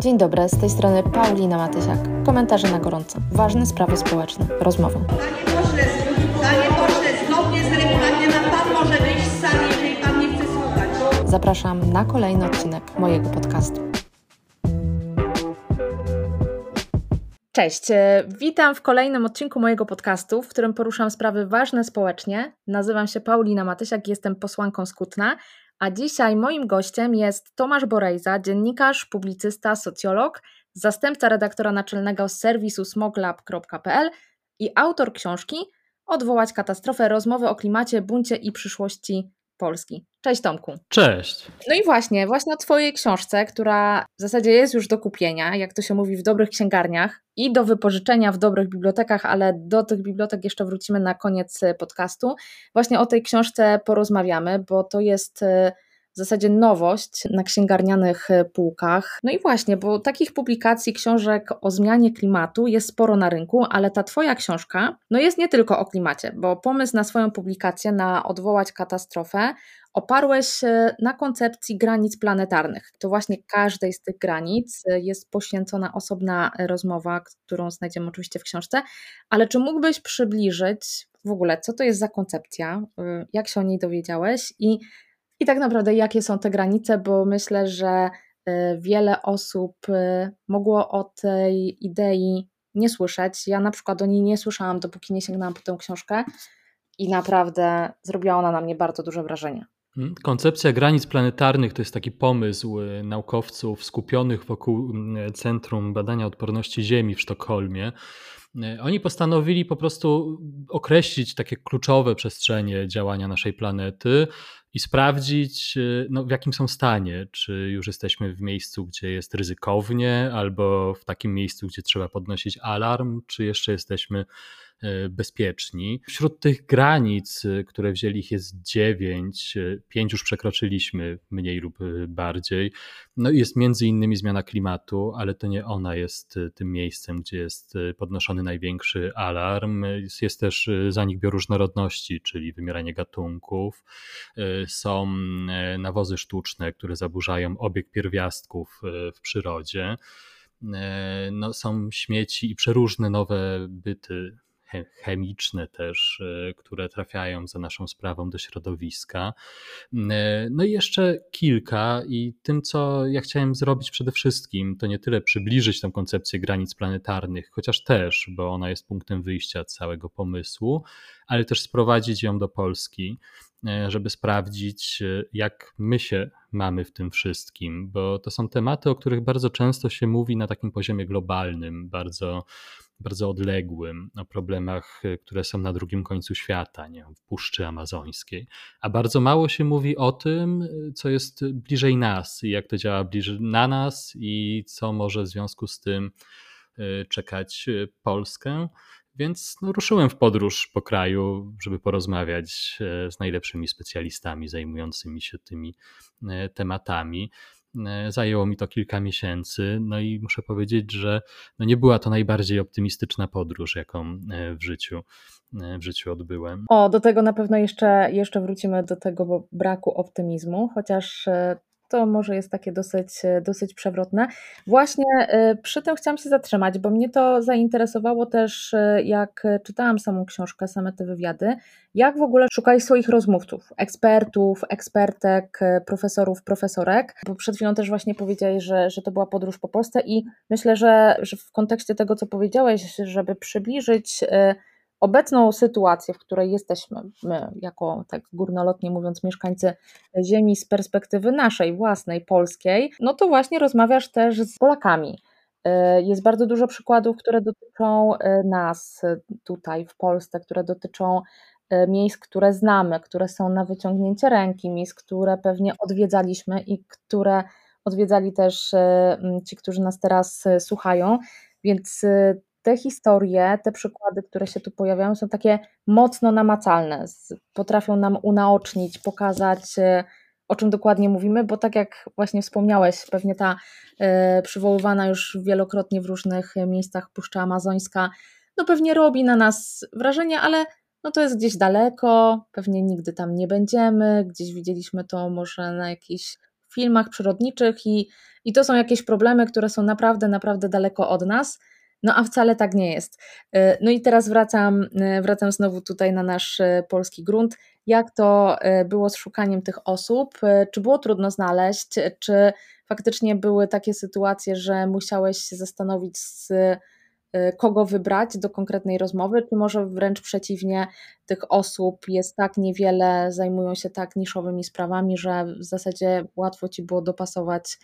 Dzień dobry, z tej strony Paulina Matysiak. Komentarze na gorąco. Ważne sprawy społeczne. Rozmowa. Panie pośle, panie pośle, zgodnie z regulaminem pan może wyjść z sali, jeżeli pan nie chce słuchać. Zapraszam na kolejny odcinek mojego podcastu. Cześć, e, witam w kolejnym odcinku mojego podcastu, w którym poruszam sprawy ważne społecznie. Nazywam się Paulina Matysiak, jestem posłanką z Kutna, a dzisiaj moim gościem jest Tomasz Borejza, dziennikarz, publicysta, socjolog, zastępca redaktora naczelnego serwisu smoglab.pl i autor książki Odwołać katastrofę, rozmowy o klimacie, buncie i przyszłości Polski. Cześć Tomku. Cześć. No i właśnie, właśnie o Twojej książce, która w zasadzie jest już do kupienia, jak to się mówi, w dobrych księgarniach i do wypożyczenia w dobrych bibliotekach, ale do tych bibliotek jeszcze wrócimy na koniec podcastu. Właśnie o tej książce porozmawiamy, bo to jest e, w zasadzie nowość na księgarnianych półkach. No i właśnie, bo takich publikacji, książek o zmianie klimatu jest sporo na rynku, ale ta Twoja książka no jest nie tylko o klimacie, bo pomysł na swoją publikację, na odwołać katastrofę, oparłeś się na koncepcji granic planetarnych. To właśnie każdej z tych granic jest poświęcona osobna rozmowa, którą znajdziemy oczywiście w książce, ale czy mógłbyś przybliżyć w ogóle, co to jest za koncepcja, jak się o niej dowiedziałeś i i tak naprawdę, jakie są te granice, bo myślę, że y, wiele osób y, mogło o tej idei nie słyszeć. Ja na przykład o niej nie słyszałam, dopóki nie sięgnęłam po tę książkę i naprawdę zrobiła ona na mnie bardzo duże wrażenie. Hmm, koncepcja granic planetarnych to jest taki pomysł y, naukowców skupionych wokół Centrum Badania Odporności Ziemi w Sztokholmie. Oni postanowili po prostu określić takie kluczowe przestrzenie działania naszej planety, i sprawdzić, y, no, w jakim są stanie. Czy już jesteśmy w miejscu, gdzie jest ryzykownie, albo w takim miejscu, gdzie trzeba podnosić alarm, czy jeszcze jesteśmy bezpieczni. Wśród tych granic, e, które wzięli ich jest dziewięć, e, pięć już przekroczyliśmy mniej lub bardziej. No i jest między innymi zmiana klimatu, ale to nie ona jest tym miejscem, gdzie jest podnoszony największy alarm. Jest, jest też zanik bioróżnorodności, czyli wymieranie gatunków. Są nawozy sztuczne, które zaburzają obieg pierwiastków w przyrodzie. No, są śmieci i przeróżne nowe byty chemiczne też, e, które trafiają za naszą sprawą do środowiska. E, no i jeszcze kilka i tym, co ja chciałem zrobić przede wszystkim, to nie tyle przybliżyć tą koncepcję granic planetarnych, chociaż też, bo ona jest punktem wyjścia całego pomysłu, ale też sprowadzić ją do Polski, e, żeby sprawdzić, jak my się mamy w tym wszystkim, bo to są tematy, o których bardzo często się mówi na takim poziomie globalnym, bardzo bardzo odległym, o problemach, e, które są na drugim końcu świata, nie w Puszczy Amazońskiej. A bardzo mało się mówi o tym, e, co jest bliżej nas i jak to działa bliżej na nas i co może w związku z tym e, czekać Polskę. Więc no, ruszyłem w podróż po kraju, żeby porozmawiać z najlepszymi specjalistami zajmującymi się tymi tematami. E, zajęło mi to kilka miesięcy, no i muszę powiedzieć, że no nie była to najbardziej optymistyczna podróż, jaką e, w życiu, e, w życiu odbyłem. O, do tego na pewno jeszcze, jeszcze wrócimy do tego braku optymizmu, chociaż to może jest takie dosyć, dosyć przewrotne. Właśnie y, przy tym chciałam się zatrzymać, bo mnie to zainteresowało też, y, jak czytałam samą książkę, same te wywiady, jak w ogóle szukali swoich rozmówców, ekspertów, ekspertek, profesorów, profesorek, bo przed chwilą też właśnie powiedziałeś, że, że to była podróż po Polsce i myślę, że, że w kontekście tego, co powiedziałeś, żeby przybliżyć obecną sytuację, w której jesteśmy, my, jako tak górnolotnie mówiąc, mieszkańcy Ziemi z perspektywy naszej, własnej, polskiej, no to właśnie rozmawiasz też z Polakami. Y, jest bardzo dużo przykładów, które dotyczą y, nas tutaj w Polsce, które dotyczą y, miejsc, które znamy, które są na wyciągnięcie ręki, miejsc, które pewnie odwiedzaliśmy i które odwiedzali też ci, którzy nas teraz słuchają. Więc te historie, te przykłady, które się tu pojawiają, są takie mocno namacalne. Potrafią nam unaocznić, pokazać, e, o czym dokładnie mówimy, bo tak jak właśnie wspomniałeś, pewnie ta y, przywoływana już wielokrotnie w różnych miejscach Puszcza Amazońska, no pewnie robi na nas wrażenie, ale no to jest gdzieś daleko, pewnie nigdy tam nie będziemy, gdzieś widzieliśmy to może na jakichś filmach przyrodniczych i i to są jakieś problemy, które są naprawdę, naprawdę daleko od nas. No a wcale tak nie jest. E, no i teraz wracam, e, wracam znowu tutaj na nasz polski grunt. Jak to było z szukaniem tych osób? Czy było trudno znaleźć? Czy faktycznie były takie sytuacje, że musiałeś się zastanowić z Y, kogo wybrać do konkretnej rozmowy, czy może wręcz przeciwnie, tych osób jest tak niewiele, zajmują się tak niszowymi sprawami, że w zasadzie łatwo ci było dopasować y,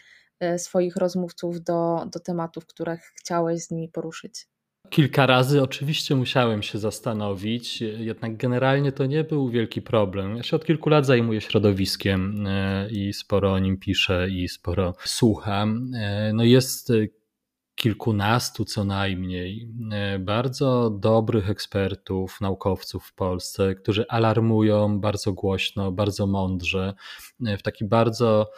swoich rozmówców do, do tematów, które chciałeś z nimi poruszyć. Kilka razy oczywiście musiałem się zastanowić, jednak generalnie to nie był wielki problem. Ja się od kilku lat zajmuję środowiskiem y, i sporo o nim piszę i sporo słucham. No jest kilkunastu co najmniej e, bardzo dobrych ekspertów, naukowców w Polsce, którzy alarmują bardzo głośno, bardzo mądrze, e, w taki bardzo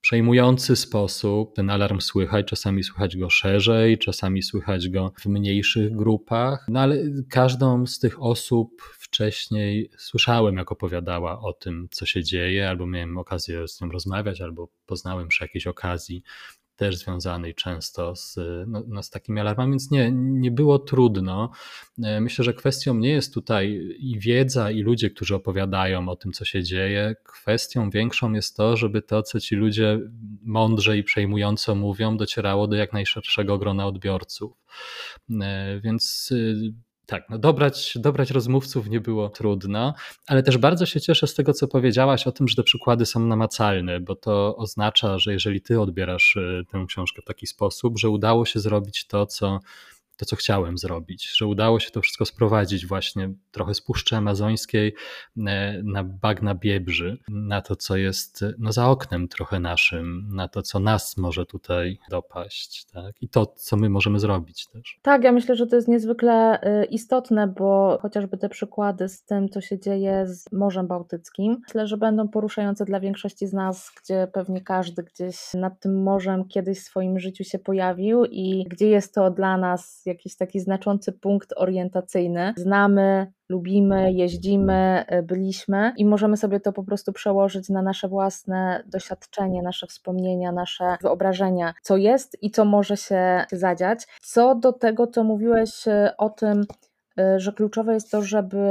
przejmujący sposób. Ten alarm słychać, czasami słychać go szerzej, czasami słychać go w mniejszych grupach, no ale każdą z tych osób wcześniej słyszałem, jak opowiadała o tym, co się dzieje, albo miałem okazję z nią rozmawiać, albo poznałem przy jakiejś okazji też związanej często z, no, no, z takimi alarmami, więc nie, nie było trudno. E, myślę, że kwestią nie jest tutaj i wiedza, i ludzie, którzy opowiadają o tym, co się dzieje. Kwestią większą jest to, żeby to, co ci ludzie mądrze i przejmująco mówią, docierało do jak najszerszego grona odbiorców. E, więc y, tak, no dobrać, dobrać rozmówców nie było trudno, ale też bardzo się cieszę z tego, co powiedziałaś o tym, że te przykłady są namacalne, bo to oznacza, że jeżeli ty odbierasz y, tę książkę w taki sposób, że udało się zrobić to, co to, co chciałem zrobić, że udało się to wszystko sprowadzić właśnie trochę z Puszczy Amazońskiej e, na bagna Biebrzy, na to, co jest no, za oknem trochę naszym, na to, co nas może tutaj dopaść tak? i to, co my możemy zrobić też. Tak, ja myślę, że to jest niezwykle y, istotne, bo chociażby te przykłady z tym, co się dzieje z Morzem Bałtyckim, myślę, że będą poruszające dla większości z nas, gdzie pewnie każdy gdzieś nad tym morzem kiedyś w swoim życiu się pojawił i gdzie jest to dla nas jakiś taki znaczący punkt orientacyjny. Znamy, lubimy, jeździmy, e, byliśmy i możemy sobie to po prostu przełożyć na nasze własne doświadczenie, nasze wspomnienia, nasze wyobrażenia, co jest i co może się zadziać. Co do tego, co mówiłeś e, o tym, e, że kluczowe jest to, żeby,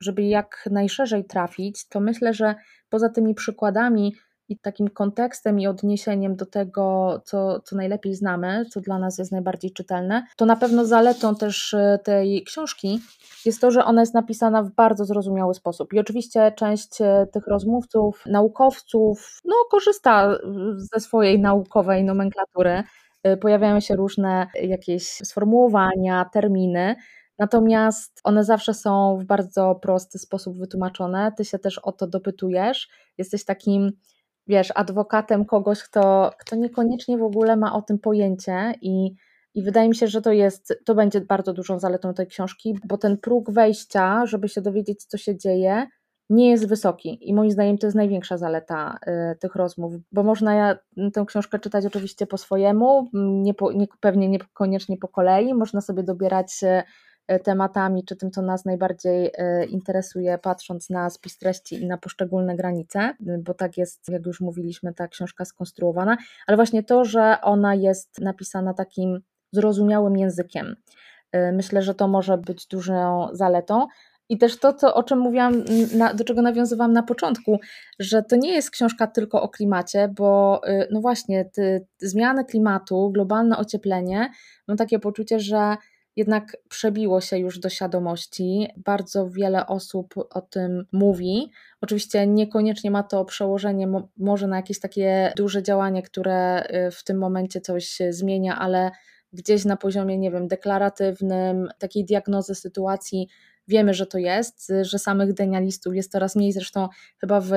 żeby jak najszerzej trafić, to myślę, że poza tymi przykładami, i takim kontekstem i odniesieniem do tego, co, co najlepiej znamy, co dla nas jest najbardziej czytelne, to na pewno zaletą też e, tej książki jest to, że ona jest napisana w bardzo zrozumiały sposób. I oczywiście część e, tych rozmówców, naukowców, no, korzysta ze swojej naukowej nomenklatury. E, pojawiają się różne jakieś sformułowania, terminy. Natomiast one zawsze są w bardzo prosty sposób wytłumaczone. Ty się też o to dopytujesz. Jesteś takim wiesz, adwokatem kogoś, kto, kto niekoniecznie w ogóle ma o tym pojęcie i, i wydaje mi się, że to jest, to będzie bardzo dużą zaletą tej książki, bo ten próg wejścia, żeby się dowiedzieć, co się dzieje, nie jest wysoki i moim zdaniem to jest największa zaleta y, tych rozmów, bo można tę książkę czytać oczywiście po swojemu, nie po, nie, pewnie niekoniecznie po kolei, można sobie dobierać y, tematami, czy tym, co nas najbardziej e, interesuje, patrząc na spis treści i na poszczególne granice, bo tak jest, jak już mówiliśmy, ta książka skonstruowana, ale właśnie to, że ona jest napisana takim zrozumiałym językiem. E, myślę, że to może być dużą zaletą. I też to, co, o czym mówiłam, na, do czego nawiązywałam na początku, że to nie jest książka tylko o klimacie, bo no właśnie, zmiany klimatu, globalne ocieplenie, mam takie poczucie, że jednak przebiło się już do świadomości. Bardzo wiele osób o tym mówi. Oczywiście niekoniecznie ma to przełożenie może na jakieś takie duże działanie, które y, w tym momencie coś zmienia, ale gdzieś na poziomie, nie wiem, deklaratywnym, takiej diagnozy sytuacji wiemy, że to jest, że samych denialistów jest coraz mniej. Zresztą chyba w,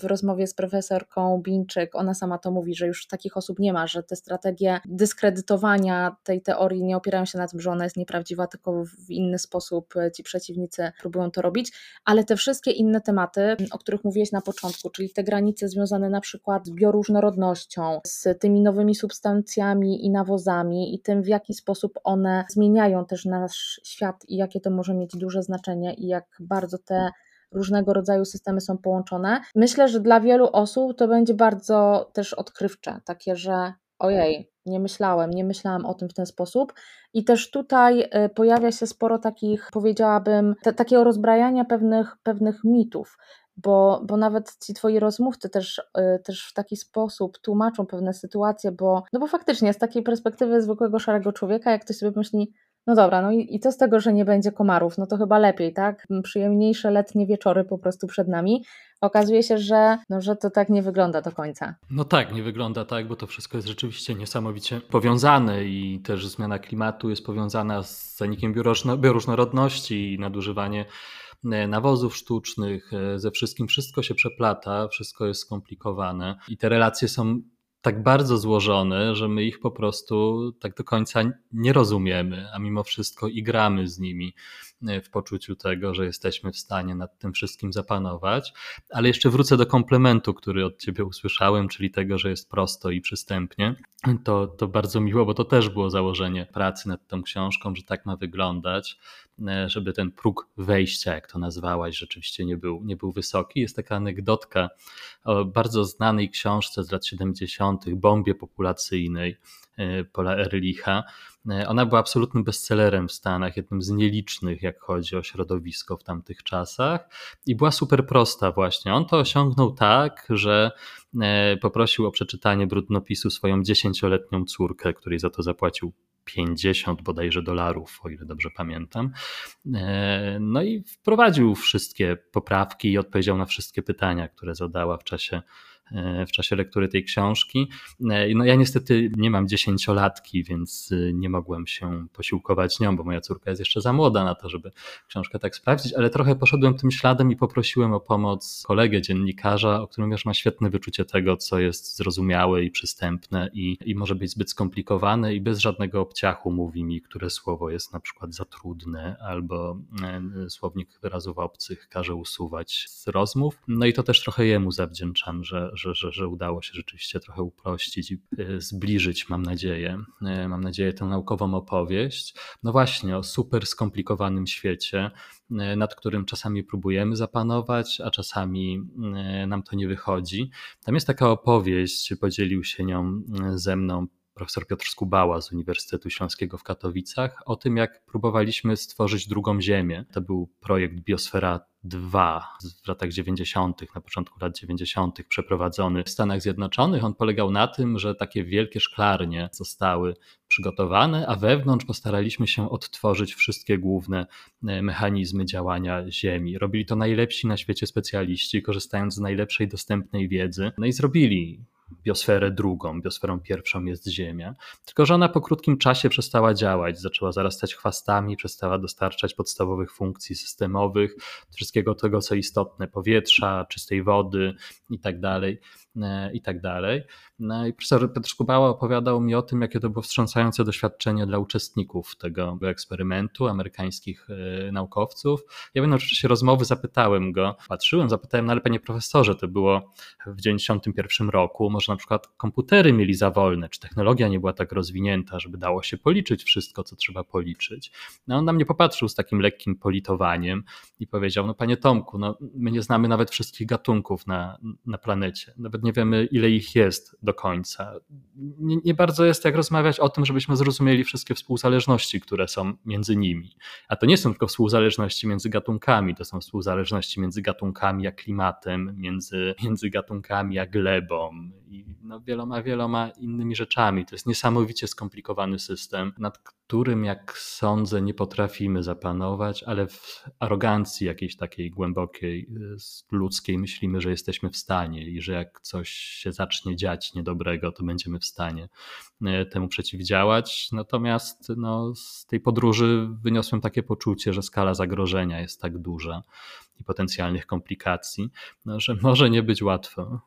w rozmowie z profesorką Binczyk, ona sama to mówi, że już takich osób nie ma, że te strategie dyskredytowania tej teorii nie opierają się na tym, że ona jest nieprawdziwa, tylko w inny sposób ci przeciwnicy próbują to robić. Ale te wszystkie inne tematy, o których mówiłeś na początku, czyli te granice związane na przykład z bioróżnorodnością, z tymi nowymi substancjami i nawozami i tym, w jaki sposób one zmieniają też nasz świat i jakie to może mieć duże znaczenie i jak bardzo te różnego rodzaju systemy są połączone. Myślę, że dla wielu osób to będzie bardzo też odkrywcze, takie, że Ojej, nie myślałem, nie myślałam o tym w ten sposób. I też tutaj y, pojawia się sporo takich, powiedziałabym, te, takiego rozbrajania pewnych, pewnych mitów, bo, bo nawet ci twoi rozmówcy też, y, też w taki sposób tłumaczą pewne sytuacje, bo, no bo faktycznie z takiej perspektywy zwykłego szarego człowieka, jak ktoś sobie myśli, no dobra, no i, i co z tego, że nie będzie komarów? No to chyba lepiej, tak? Przyjemniejsze letnie wieczory po prostu przed nami. Okazuje się, że, no, że to tak nie wygląda do końca. No tak, nie wygląda tak, bo to wszystko jest rzeczywiście niesamowicie powiązane i też zmiana klimatu jest powiązana z zanikiem bioróżnorodności i nadużywanie e, nawozów sztucznych, e, ze wszystkim wszystko się przeplata, wszystko jest skomplikowane i te relacje są tak bardzo złożone, że my ich po prostu tak do końca nie rozumiemy, a mimo wszystko igramy z nimi e, w poczuciu tego, że jesteśmy w stanie nad tym wszystkim zapanować. Ale jeszcze wrócę do komplementu, który od ciebie usłyszałem, czyli tego, że jest prosto i przystępnie. To, to bardzo miło, bo to też było założenie pracy nad tą książką, że tak ma wyglądać. E, żeby ten próg wejścia, jak to nazwałaś, rzeczywiście nie był, nie był wysoki. Jest taka anegdotka o bardzo znanej książce z lat 70., bombie populacyjnej e, Paula Ehrlicha. E, ona była absolutnym bestsellerem w Stanach, jednym z nielicznych, jak chodzi o środowisko w tamtych czasach, i była super prosta, właśnie. On to osiągnął tak, że poprosił o przeczytanie brudnopisu swoją dziesięcioletnią córkę, której za to zapłacił 50 bodajże dolarów, o ile dobrze pamiętam. E, no i wprowadził wszystkie poprawki i odpowiedział na wszystkie pytania, które zadała w czasie w czasie lektury tej książki. E, no ja niestety nie mam dziesięciolatki, więc e, nie mogłem się posiłkować nią, bo moja córka jest jeszcze za młoda na to, żeby książkę tak sprawdzić, ale trochę poszedłem tym śladem i poprosiłem o pomoc kolegę dziennikarza, o którym już ma świetne wyczucie tego, co jest zrozumiałe i przystępne i, i może być zbyt skomplikowane i bez żadnego obciachu mówi mi, które słowo jest na przykład za trudne albo słownik wyrazów obcych każe usuwać z rozmów. No i to też trochę jemu zawdzięczam, że, że, że, że udało się rzeczywiście trochę uprościć i e, zbliżyć, mam nadzieję, e, mam nadzieję, tę naukową opowieść. No właśnie, o super skomplikowanym świecie, e, nad którym czasami próbujemy zapanować, a czasami nam to nie wychodzi. Tam jest taka opowieść, podzielił się nią ze mną profesor Piotr Skubała z Uniwersytetu Śląskiego w Katowicach o tym, jak próbowaliśmy stworzyć drugą Ziemię. To był projekt Biosfera 2 w latach 90., na początku lat 90., przeprowadzony w Stanach Zjednoczonych. On polegał na tym, że takie wielkie szklarnie zostały przygotowane, a wewnątrz postaraliśmy się odtworzyć wszystkie główne e, mechanizmy działania Ziemi. Robili to najlepsi na świecie specjaliści, korzystając z najlepszej dostępnej wiedzy. No i zrobili biosferę drugą, biosferą pierwszą jest Ziemia. Tylko, że ona po krótkim czasie przestała działać, zaczęła zarastać chwastami, przestała dostarczać podstawowych funkcji systemowych, wszystkiego tego, co istotne, powietrza, czystej wody i tak No i profesor Petr Szkubała opowiadał mi o tym, jakie to było wstrząsające doświadczenie dla uczestników tego eksperymentu, amerykańskich e, naukowców. Ja w czasie rozmowy zapytałem go, patrzyłem, zapytałem, no ale panie profesorze, to było w 91 roku, może na przykład komputery mieli za wolne, czy technologia nie była tak rozwinięta, żeby dało się policzyć wszystko, co trzeba policzyć. No on na mnie popatrzył z takim lekkim politowaniem i powiedział, no panie Tomku, no my nie znamy nawet wszystkich gatunków na, na planecie, nawet nie wiemy, ile ich jest do końca. Nie, nie, bardzo jest jak rozmawiać o tym, żebyśmy zrozumieli wszystkie współzależności, które są między nimi. A to nie są tylko współzależności między gatunkami, to są współzależności między gatunkami a klimatem, między, między gatunkami a glebą i no, wieloma, wieloma innymi rzeczami. To jest niesamowicie skomplikowany system, nad którym, jak sądzę, nie potrafimy zapanować, ale w arogancji jakiejś takiej głębokiej, y, ludzkiej myślimy, że jesteśmy w stanie i że jak coś się zacznie dziać niedobrego, to będziemy w stanie y, temu przeciwdziałać. Natomiast no, z tej podróży wyniosłem takie poczucie, że skala zagrożenia jest tak duża i potencjalnych komplikacji, no, że może nie być łatwo.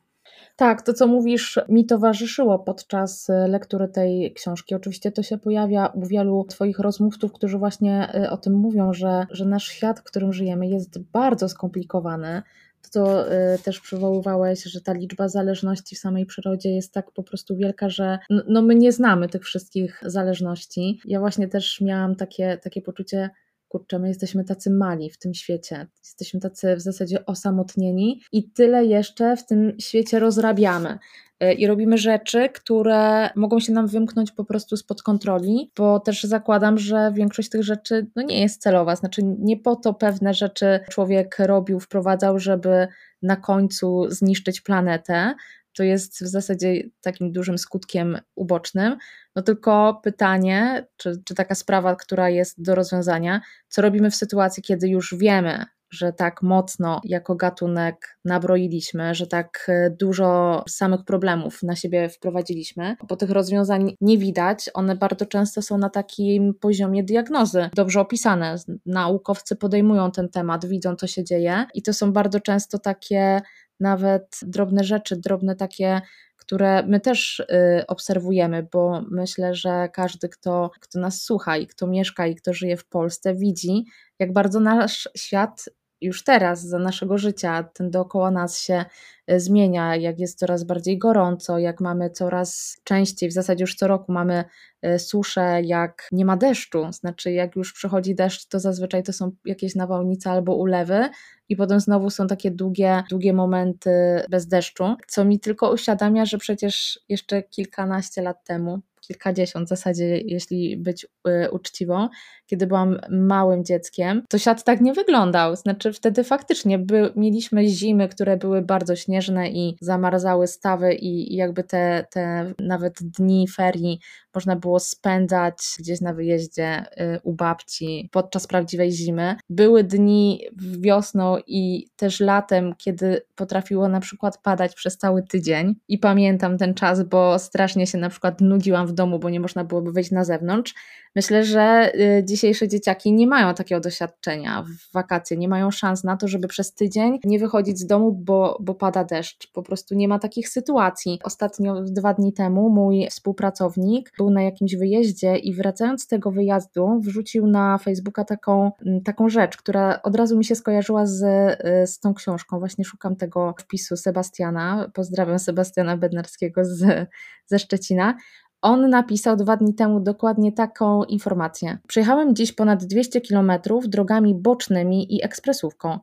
Tak, to co mówisz mi towarzyszyło podczas e, lektury tej książki. Oczywiście to się pojawia u wielu Twoich rozmówców, którzy właśnie e, o tym mówią, że, że nasz świat, w którym żyjemy, jest bardzo skomplikowany. To, e, też przywoływałeś, że ta liczba zależności w samej przyrodzie jest tak po prostu wielka, że no my nie znamy tych wszystkich zależności. Ja właśnie też miałam takie, takie poczucie, kurczę, my jesteśmy tacy mali w tym świecie, jesteśmy tacy w zasadzie osamotnieni i tyle jeszcze w tym świecie rozrabiamy. y, i robimy rzeczy, które mogą się nam wymknąć po prostu spod kontroli, bo też zakładam, że większość tych rzeczy no nie jest celowa, znaczy nie po to pewne rzeczy człowiek robił, wprowadzał, żeby na końcu zniszczyć planetę, to jest w zasadzie takim dużym skutkiem ubocznym. No tylko pytanie, czy, czy taka sprawa, która jest do rozwiązania, co robimy w sytuacji, kiedy już wiemy, że tak mocno jako gatunek nabroiliśmy, że tak e, dużo samych problemów na siebie wprowadziliśmy, bo tych rozwiązań nie widać. One bardzo często są na takim poziomie diagnozy, dobrze opisane. Naukowcy podejmują ten temat, widzą, co się dzieje, i to są bardzo często takie nawet drobne rzeczy, drobne takie które my też y, obserwujemy, bo myślę, że każdy, kto, kto nas słucha i kto mieszka i kto żyje w Polsce, widzi, jak bardzo nasz świat już teraz, za naszego życia, ten dookoła nas się e, zmienia, jak jest coraz bardziej gorąco, jak mamy coraz częściej, w zasadzie już co roku mamy e, suszę, jak nie ma deszczu, znaczy jak już przychodzi deszcz, to zazwyczaj to są jakieś nawałnice albo ulewy i potem znowu są takie długie, długie momenty bez deszczu, co mi tylko uświadamia, że przecież jeszcze kilkanaście lat temu kilkadziesiąt w zasadzie, jeśli być y, uczciwą, kiedy byłam małym dzieckiem, to świat tak nie wyglądał. Znaczy wtedy faktycznie by, mieliśmy zimy, które były bardzo śnieżne i zamarzały stawy i, jakby te, te nawet dni ferii można było spędzać gdzieś na wyjeździe y, u babci podczas prawdziwej zimy. Były dni wiosną i też latem, kiedy potrafiło na przykład padać przez cały tydzień i pamiętam ten czas, bo strasznie się na przykład nudziłam w domu, bo nie można byłoby wyjść na zewnątrz. Myślę, że y, dzisiejsze dzieciaki nie mają takiego doświadczenia w wakacje, nie mają szans na to, żeby przez tydzień nie wychodzić z domu, bo, bo pada deszcz. Po prostu nie ma takich sytuacji. Ostatnio, dwa dni temu, mój współpracownik był na jakimś wyjeździe i wracając z tego wyjazdu, wrzucił na Facebooka taką, taką rzecz, która od razu mi się skojarzyła z, y, z tą książką. Właśnie szukam tego wpisu Sebastiana. Pozdrawiam Sebastiana Bednarskiego z, ze Szczecina. On napisał dwa dni temu dokładnie taką informację. Przejechałem dziś ponad 200 km drogami bocznymi i ekspresówką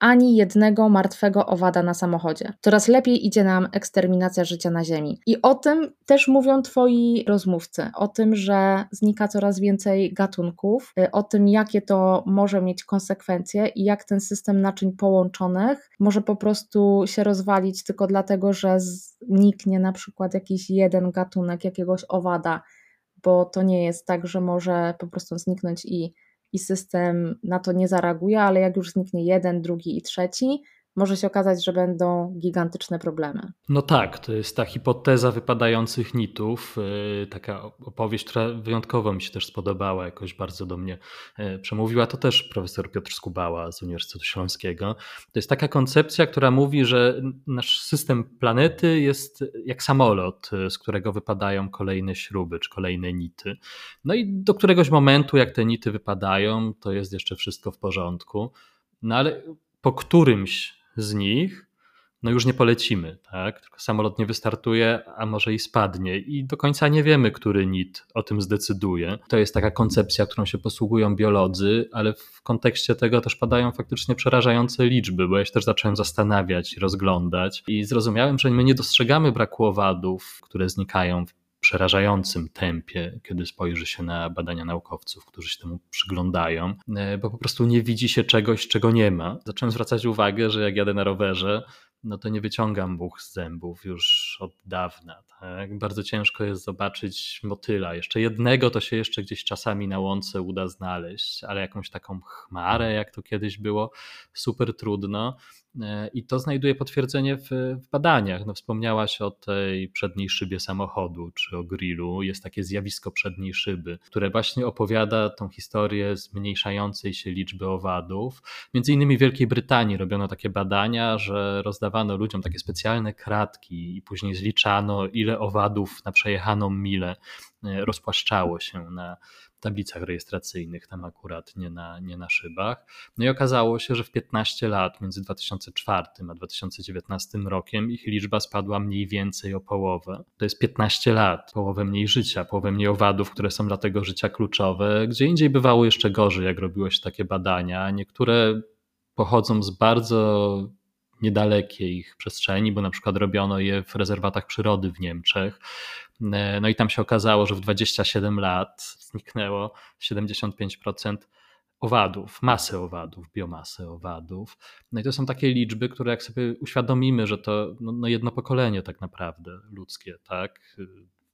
ani jednego martwego owada na samochodzie. Coraz lepiej idzie nam eksterminacja życia na Ziemi. I o tym też mówią Twoi rozmówcy, o tym, że znika coraz więcej gatunków, y, o tym, jakie to może mieć konsekwencje i jak ten system naczyń połączonych może po prostu się rozwalić tylko dlatego, że zniknie na przykład jakiś jeden gatunek jakiegoś owada, bo to nie jest tak, że może po prostu zniknąć i i system na to nie zareaguje, ale jak już zniknie jeden, drugi i trzeci, może się okazać, że będą gigantyczne problemy. No tak, to jest ta hipoteza wypadających nitów, y, taka opowieść, która wyjątkowo mi się też spodobała, jakoś bardzo do mnie y, przemówiła. To też profesor Piotr Skubała z Uniwersytetu Śląskiego. To jest taka koncepcja, która mówi, że nasz system planety jest jak samolot, y, z którego wypadają kolejne śruby czy kolejne nity. No i do któregoś momentu, jak te nity wypadają, to jest jeszcze wszystko w porządku. No ale po którymś z nich no już nie polecimy, tak? Tylko samolot nie wystartuje, a może i spadnie. I do końca nie wiemy, który NIT o tym zdecyduje. To jest taka koncepcja, którą się posługują biolodzy, ale w kontekście tego też padają faktycznie przerażające liczby, bo ja się też zacząłem zastanawiać, rozglądać i zrozumiałem, że my nie dostrzegamy braku owadów, które znikają w przerażającym tempie, kiedy spojrzy się na badania naukowców, którzy się temu przyglądają, e, bo po prostu nie widzi się czegoś, czego nie ma. Zacząłem zwracać uwagę, że jak jadę na rowerze, no to nie wyciągam buch z zębów już od dawna. Tak? Bardzo ciężko jest zobaczyć motyla. Jeszcze jednego to się jeszcze gdzieś czasami na łące uda znaleźć, ale jakąś taką chmarę, jak to kiedyś było, super trudno. E, I to znajduje potwierdzenie w, w, badaniach. No, wspomniałaś o tej przedniej szybie samochodu czy o grillu. Jest takie zjawisko przedniej szyby, które właśnie opowiada tą historię zmniejszającej się liczby owadów. Między innymi w Wielkiej Brytanii robiono takie badania, że rozdawano ludziom takie specjalne kratki i później zliczano, ile owadów na przejechaną milę e, rozpłaszczało się na, tablicach rejestracyjnych, tam akurat nie na, nie na szybach. No i okazało się, że w 15 lat, między 2004 a 2019 rokiem, ich liczba spadła mniej więcej o połowę. To jest 15 lat, połowę mniej życia, połowę mniej owadów, które są dla tego życia kluczowe. Gdzie indziej bywało jeszcze gorzej, jak robiło się takie badania. Niektóre pochodzą z bardzo niedalekiej ich przestrzeni, bo na przykład robiono je w rezerwatach przyrody w Niemczech. No i tam się okazało, że w 27 lat zniknęło 75% owadów, masy owadów, biomasy owadów. No i to są takie liczby, które jak sobie uświadomimy, że to no, no jedno pokolenie tak naprawdę ludzkie, tak?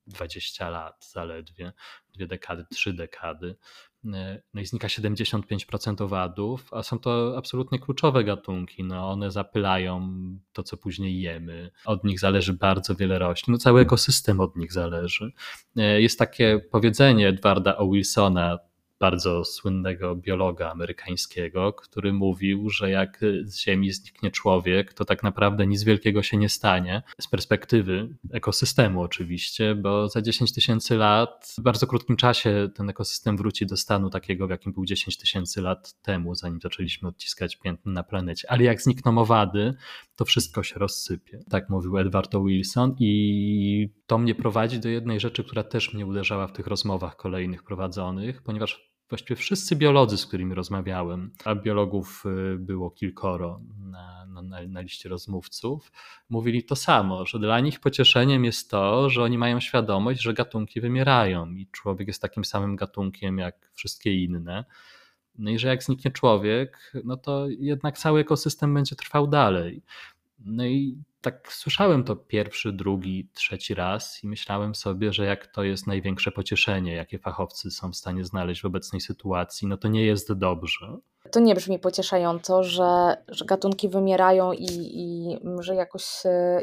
20 lat zaledwie, dwie dekady, trzy dekady. No i znika 75% owadów, a są to absolutnie kluczowe gatunki. No one zapylają to, co później jemy. Od nich zależy bardzo wiele roślin. No cały ekosystem od nich zależy. Jest takie powiedzenie Edwarda O. Wilsona, bardzo słynnego biologa amerykańskiego, który mówił, że jak z Ziemi zniknie człowiek, to tak naprawdę nic wielkiego się nie stanie. Z perspektywy ekosystemu, oczywiście, bo za 10 tysięcy lat, w bardzo krótkim czasie, ten ekosystem wróci do stanu takiego, w jakim był 10 tysięcy lat temu, zanim zaczęliśmy odciskać piętno na planecie. Ale jak znikną owady, to wszystko się rozsypie. Tak mówił Edward o. Wilson, i to mnie prowadzi do jednej rzeczy, która też mnie uderzała w tych rozmowach kolejnych prowadzonych, ponieważ właściwie wszyscy biolodzy, z którymi rozmawiałem, a biologów y, było kilkoro na, na, na, liście rozmówców, mówili to samo, że dla nich pocieszeniem jest to, że oni mają świadomość, że gatunki wymierają i człowiek jest takim samym gatunkiem jak wszystkie inne. No i że jak zniknie człowiek, no to jednak cały ekosystem będzie trwał dalej. No i tak słyszałem to pierwszy, drugi, trzeci raz i myślałem sobie, że jak to jest największe pocieszenie, jakie fachowcy są w stanie znaleźć w obecnej sytuacji, no to nie jest dobrze. To nie brzmi pocieszająco, że, że gatunki wymierają i, i że jakoś,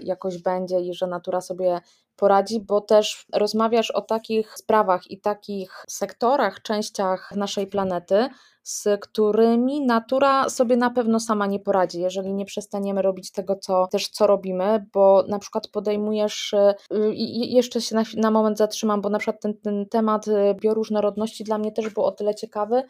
jakoś będzie i że natura sobie poradzi, bo też rozmawiasz o takich sprawach i takich sektorach, częściach naszej planety, z którymi natura sobie na pewno sama nie poradzi, jeżeli nie przestaniemy robić tego, co też co robimy, bo na przykład podejmujesz, y, i jeszcze się na, na moment zatrzymam, bo na przykład ten, ten temat y, bioróżnorodności dla mnie też był o tyle ciekawy,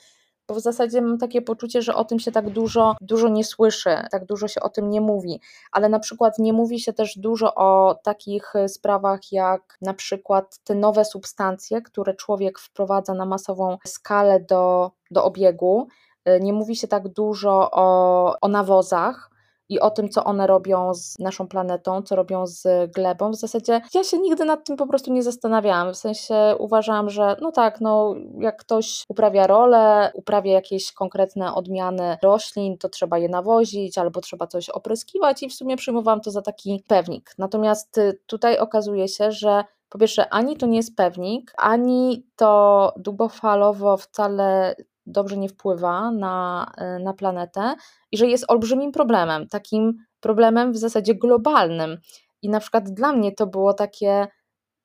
bo w zasadzie mam takie poczucie, że o tym się tak dużo, dużo nie słyszy, tak dużo się o tym nie mówi, ale na przykład nie mówi się też dużo o takich sprawach jak na przykład te nowe substancje, które człowiek wprowadza na masową skalę do, do obiegu. Nie mówi się tak dużo o, o nawozach, i o tym, co one robią z naszą planetą, co robią z glebą. W zasadzie ja się nigdy nad tym po prostu nie zastanawiałam. W sensie uważam, że no tak, no jak ktoś uprawia rolę, uprawia jakieś konkretne odmiany roślin, to trzeba je nawozić albo trzeba coś opryskiwać i w sumie przyjmowałam to za taki pewnik. Natomiast y, tutaj okazuje się, że po pierwsze, ani to nie jest pewnik, ani to długofalowo wcale dobrze nie wpływa na, e, na planetę i że jest olbrzymim problemem, takim problemem w zasadzie globalnym. I na przykład dla mnie to było takie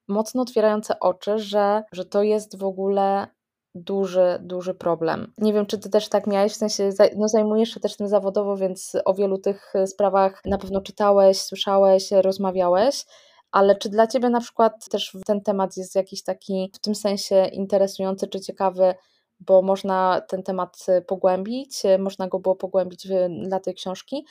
mocno otwierające oczy, że, że to jest w ogóle duży, duży problem. Nie wiem, czy ty też tak miałeś, w sensie no, zajmujesz się też tym zawodowo, więc o wielu tych sprawach na pewno czytałeś, słyszałeś, rozmawiałeś. Ale czy dla ciebie na przykład też ten temat jest jakiś taki w tym sensie interesujący czy ciekawy, bo można ten temat y, pogłębić, y, można go było pogłębić dla tej książki.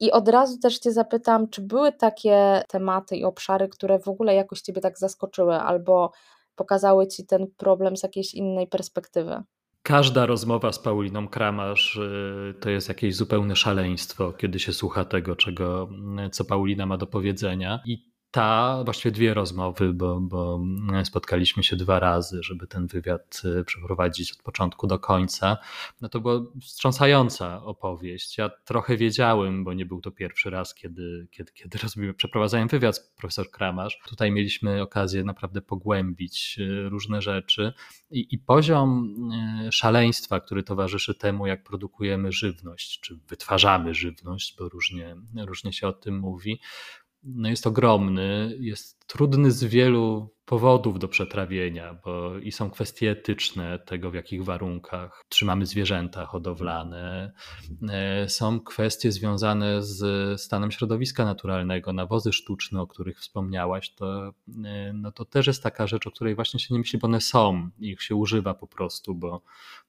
I od razu też Cię zapytam, czy były takie tematy i obszary, które w ogóle jakoś Ciebie tak zaskoczyły albo pokazały Ci ten problem z jakiejś innej perspektywy? Każda rozmowa z Pauliną Kramasz y, to jest jakieś zupełne szaleństwo, kiedy się słucha tego, czego, co Paulina ma do powiedzenia. I ta, właściwie dwie rozmowy, bo, bo spotkaliśmy się dwa razy, żeby ten wywiad y, przeprowadzić od początku do końca. No to była wstrząsająca opowieść. Ja trochę wiedziałem, bo nie był to pierwszy raz, kiedy, kiedy, kiedy przeprowadzałem wywiad z profesor Kramasz. Tutaj mieliśmy okazję naprawdę pogłębić y, różne rzeczy i, i poziom szaleństwa, który towarzyszy temu, jak produkujemy żywność, czy wytwarzamy żywność, bo różnie, różnie się o tym mówi, no jest ogromny, jest trudny z wielu powodów do przetrawienia, bo i są kwestie etyczne tego, w jakich warunkach trzymamy zwierzęta hodowlane. E, są kwestie związane z stanem środowiska naturalnego, nawozy sztuczne, o których wspomniałaś. To, e, no to też jest taka rzecz, o której właśnie się nie myśli, bo one są, ich się używa po prostu, bo,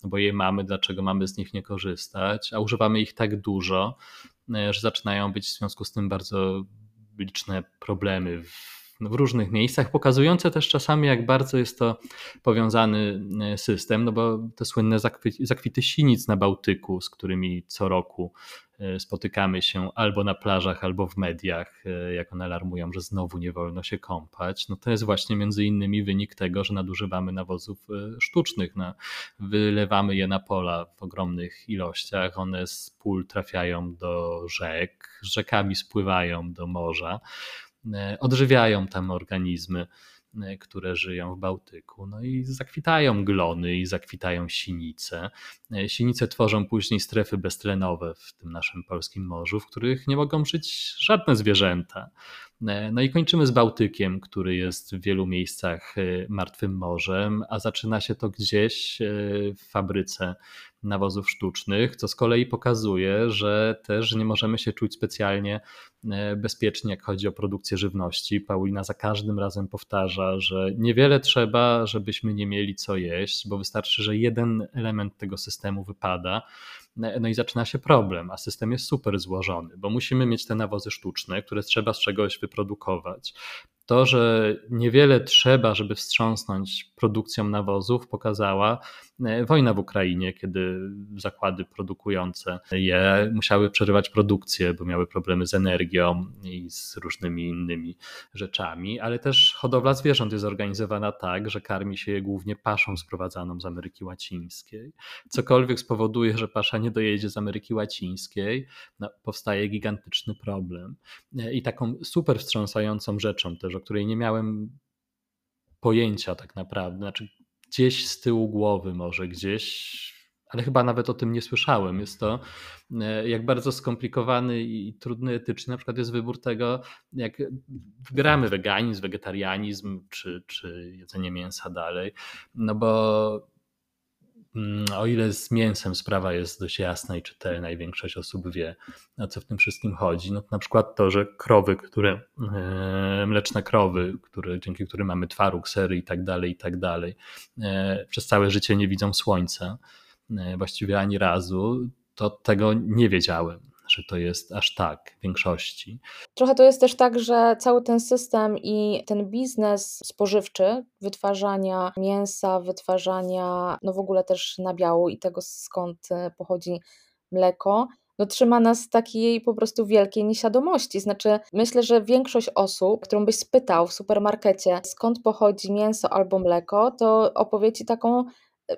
no bo je mamy, dlaczego mamy z nich nie korzystać, a używamy ich tak dużo, e, że zaczynają być w związku z tym bardzo liczne problemy w w różnych miejscach, pokazujące też czasami, jak bardzo jest to powiązany system, no bo te słynne zakwity sinic na Bałtyku, z którymi co roku E, spotykamy się albo na plażach, albo w mediach, e, jak one alarmują, że znowu nie wolno się kąpać, no to jest właśnie między innymi wynik tego, że nadużywamy nawozów e, sztucznych. Wylewamy je na pola w ogromnych ilościach, one z pól trafiają do rzek, rzekami spływają do morza, odżywiają tam organizmy E, które żyją w Bałtyku. No i zakwitają glony i zakwitają sinice. E, sinice tworzą później strefy beztlenowe w tym naszym polskim morzu, w których nie mogą żyć żadne zwierzęta. E, no i kończymy z Bałtykiem, który jest w wielu miejscach martwym morzem, a zaczyna się to gdzieś w fabryce nawozów sztucznych, co z kolei pokazuje, że też nie możemy się czuć specjalnie e, bezpiecznie, jak chodzi o produkcję żywności. Paulina za każdym razem powtarza, że niewiele trzeba, żebyśmy nie mieli co jeść, bo wystarczy, że jeden element tego systemu wypada. E, no i zaczyna się problem, a system jest super złożony, bo musimy mieć te nawozy sztuczne, które trzeba z czegoś wyprodukować. To, że niewiele trzeba, żeby wstrząsnąć produkcją nawozów, pokazała wojna w Ukrainie, kiedy zakłady produkujące je musiały przerywać produkcję, bo miały problemy z energią i z różnymi innymi rzeczami, ale też hodowla zwierząt jest zorganizowana tak, że karmi się je głównie paszą sprowadzaną z Ameryki Łacińskiej. Cokolwiek spowoduje, że pasza nie dojedzie z Ameryki Łacińskiej, no, powstaje gigantyczny problem. E, I taką super wstrząsającą rzeczą też, o której nie miałem pojęcia tak naprawdę, znaczy gdzieś z tyłu głowy może gdzieś, ale chyba nawet o tym nie słyszałem. Jest to, e, jak bardzo skomplikowany i trudny etycznie na przykład jest wybór tego, jak wybieramy weganizm, wegetarianizm czy, czy jedzenie mięsa dalej, no bo o ile z mięsem sprawa jest dość jasna i czytelna i większość osób wie, o co w tym wszystkim chodzi, no na przykład to, że krowy, które, e, mleczne krowy, które, dzięki którym mamy twaróg, sery i tak dalej, i tak dalej, e, przez całe życie nie widzą słońca, e, właściwie ani razu, to tego nie wiedziałem że to jest aż tak w większości. Trochę to jest też tak, że cały ten system i ten biznes spożywczy, wytwarzania mięsa, wytwarzania, no w ogóle też nabiału i tego skąd e, pochodzi mleko, no trzyma nas takiej po prostu wielkiej nieświadomości. Znaczy, myślę, że większość osób, którą byś spytał w supermarkecie, skąd pochodzi mięso albo mleko, to opowie ci taką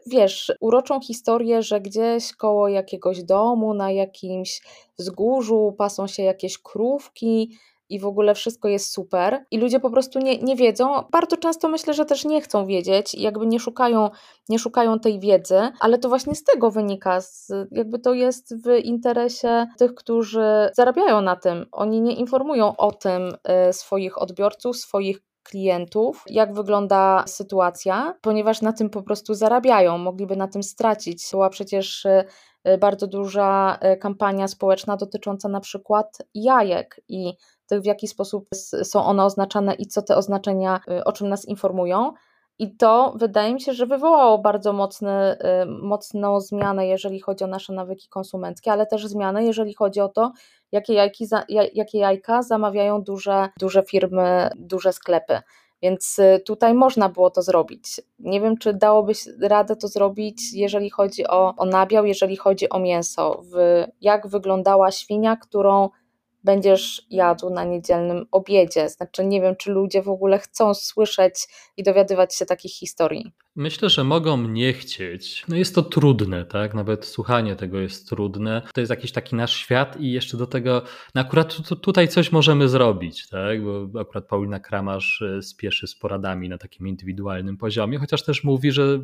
wiesz, uroczą historię, że gdzieś koło jakiegoś domu, na jakimś wzgórzu pasą się jakieś krówki, i w ogóle wszystko jest super, i ludzie po prostu nie, nie wiedzą. Bardzo często myślę, że też nie chcą wiedzieć, jakby nie szukają, nie szukają tej wiedzy, ale to właśnie z tego wynika, z, jakby to jest w interesie tych, którzy zarabiają na tym. Oni nie informują o tym y, swoich odbiorców, swoich klientów, jak wygląda sytuacja, ponieważ na tym po prostu zarabiają, mogliby na tym stracić. Była przecież y, y, bardzo duża y, kampania społeczna dotycząca na przykład jajek i tych, w jaki sposób są one oznaczane i co te oznaczenia, o czym nas informują. I to wydaje mi się, że wywołało bardzo mocny, mocną zmianę, jeżeli chodzi o nasze nawyki konsumenckie, ale też zmianę, jeżeli chodzi o to, jakie, jajki, jakie jajka zamawiają duże, duże firmy, duże sklepy. Więc y, tutaj można było to zrobić. Nie wiem, czy dałoby radę to zrobić, jeżeli chodzi o, o nabiał, jeżeli chodzi o mięso. W, jak wyglądała świnia, którą będziesz jadł na niedzielnym obiedzie. Znaczy, nie wiem, czy ludzie w ogóle chcą słyszeć i dowiadywać się takich historii. Myślę, że mogą nie chcieć. No jest to trudne, tak? Nawet słuchanie tego jest trudne. To jest jakiś taki nasz świat i jeszcze do tego, no akurat tutaj coś możemy zrobić, tak? Bo akurat Paulina Kramarz e, spieszy z poradami na takim indywidualnym poziomie, chociaż też mówi, że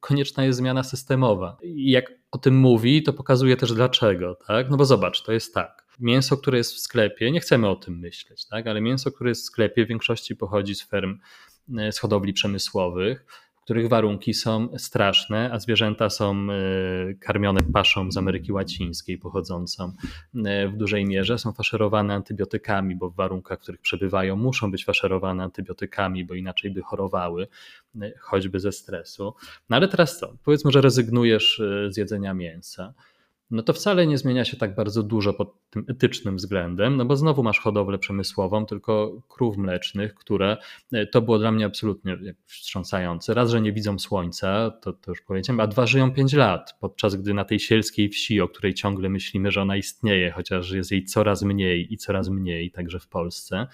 konieczna jest zmiana systemowa. I jak o tym mówi, to pokazuje też dlaczego, tak? No bo zobacz, to jest tak mięso, które jest w sklepie, nie chcemy o tym myśleć, tak? ale mięso, które jest w sklepie, w większości pochodzi z ferm, e, z hodowli przemysłowych, w których warunki są straszne, a zwierzęta są e, karmione paszą z Ameryki Łacińskiej, pochodzącą e, w dużej mierze, są faszerowane antybiotykami, bo w warunkach, w których przebywają, muszą być faszerowane antybiotykami, bo inaczej by chorowały, choćby ze stresu. No ale teraz co? Powiedzmy, że rezygnujesz z jedzenia mięsa no to wcale nie zmienia się tak bardzo dużo pod tym etycznym względem, no bo znowu masz hodowlę przemysłową, tylko krów mlecznych, które e, to było dla mnie absolutnie wstrząsające. Raz, że nie widzą słońca, to, to już powiedziałem, a dwa, żyją 5 lat, podczas gdy na tej sielskiej wsi, o której ciągle myślimy, że ona istnieje, chociaż jest jej coraz mniej i coraz mniej, także w Polsce,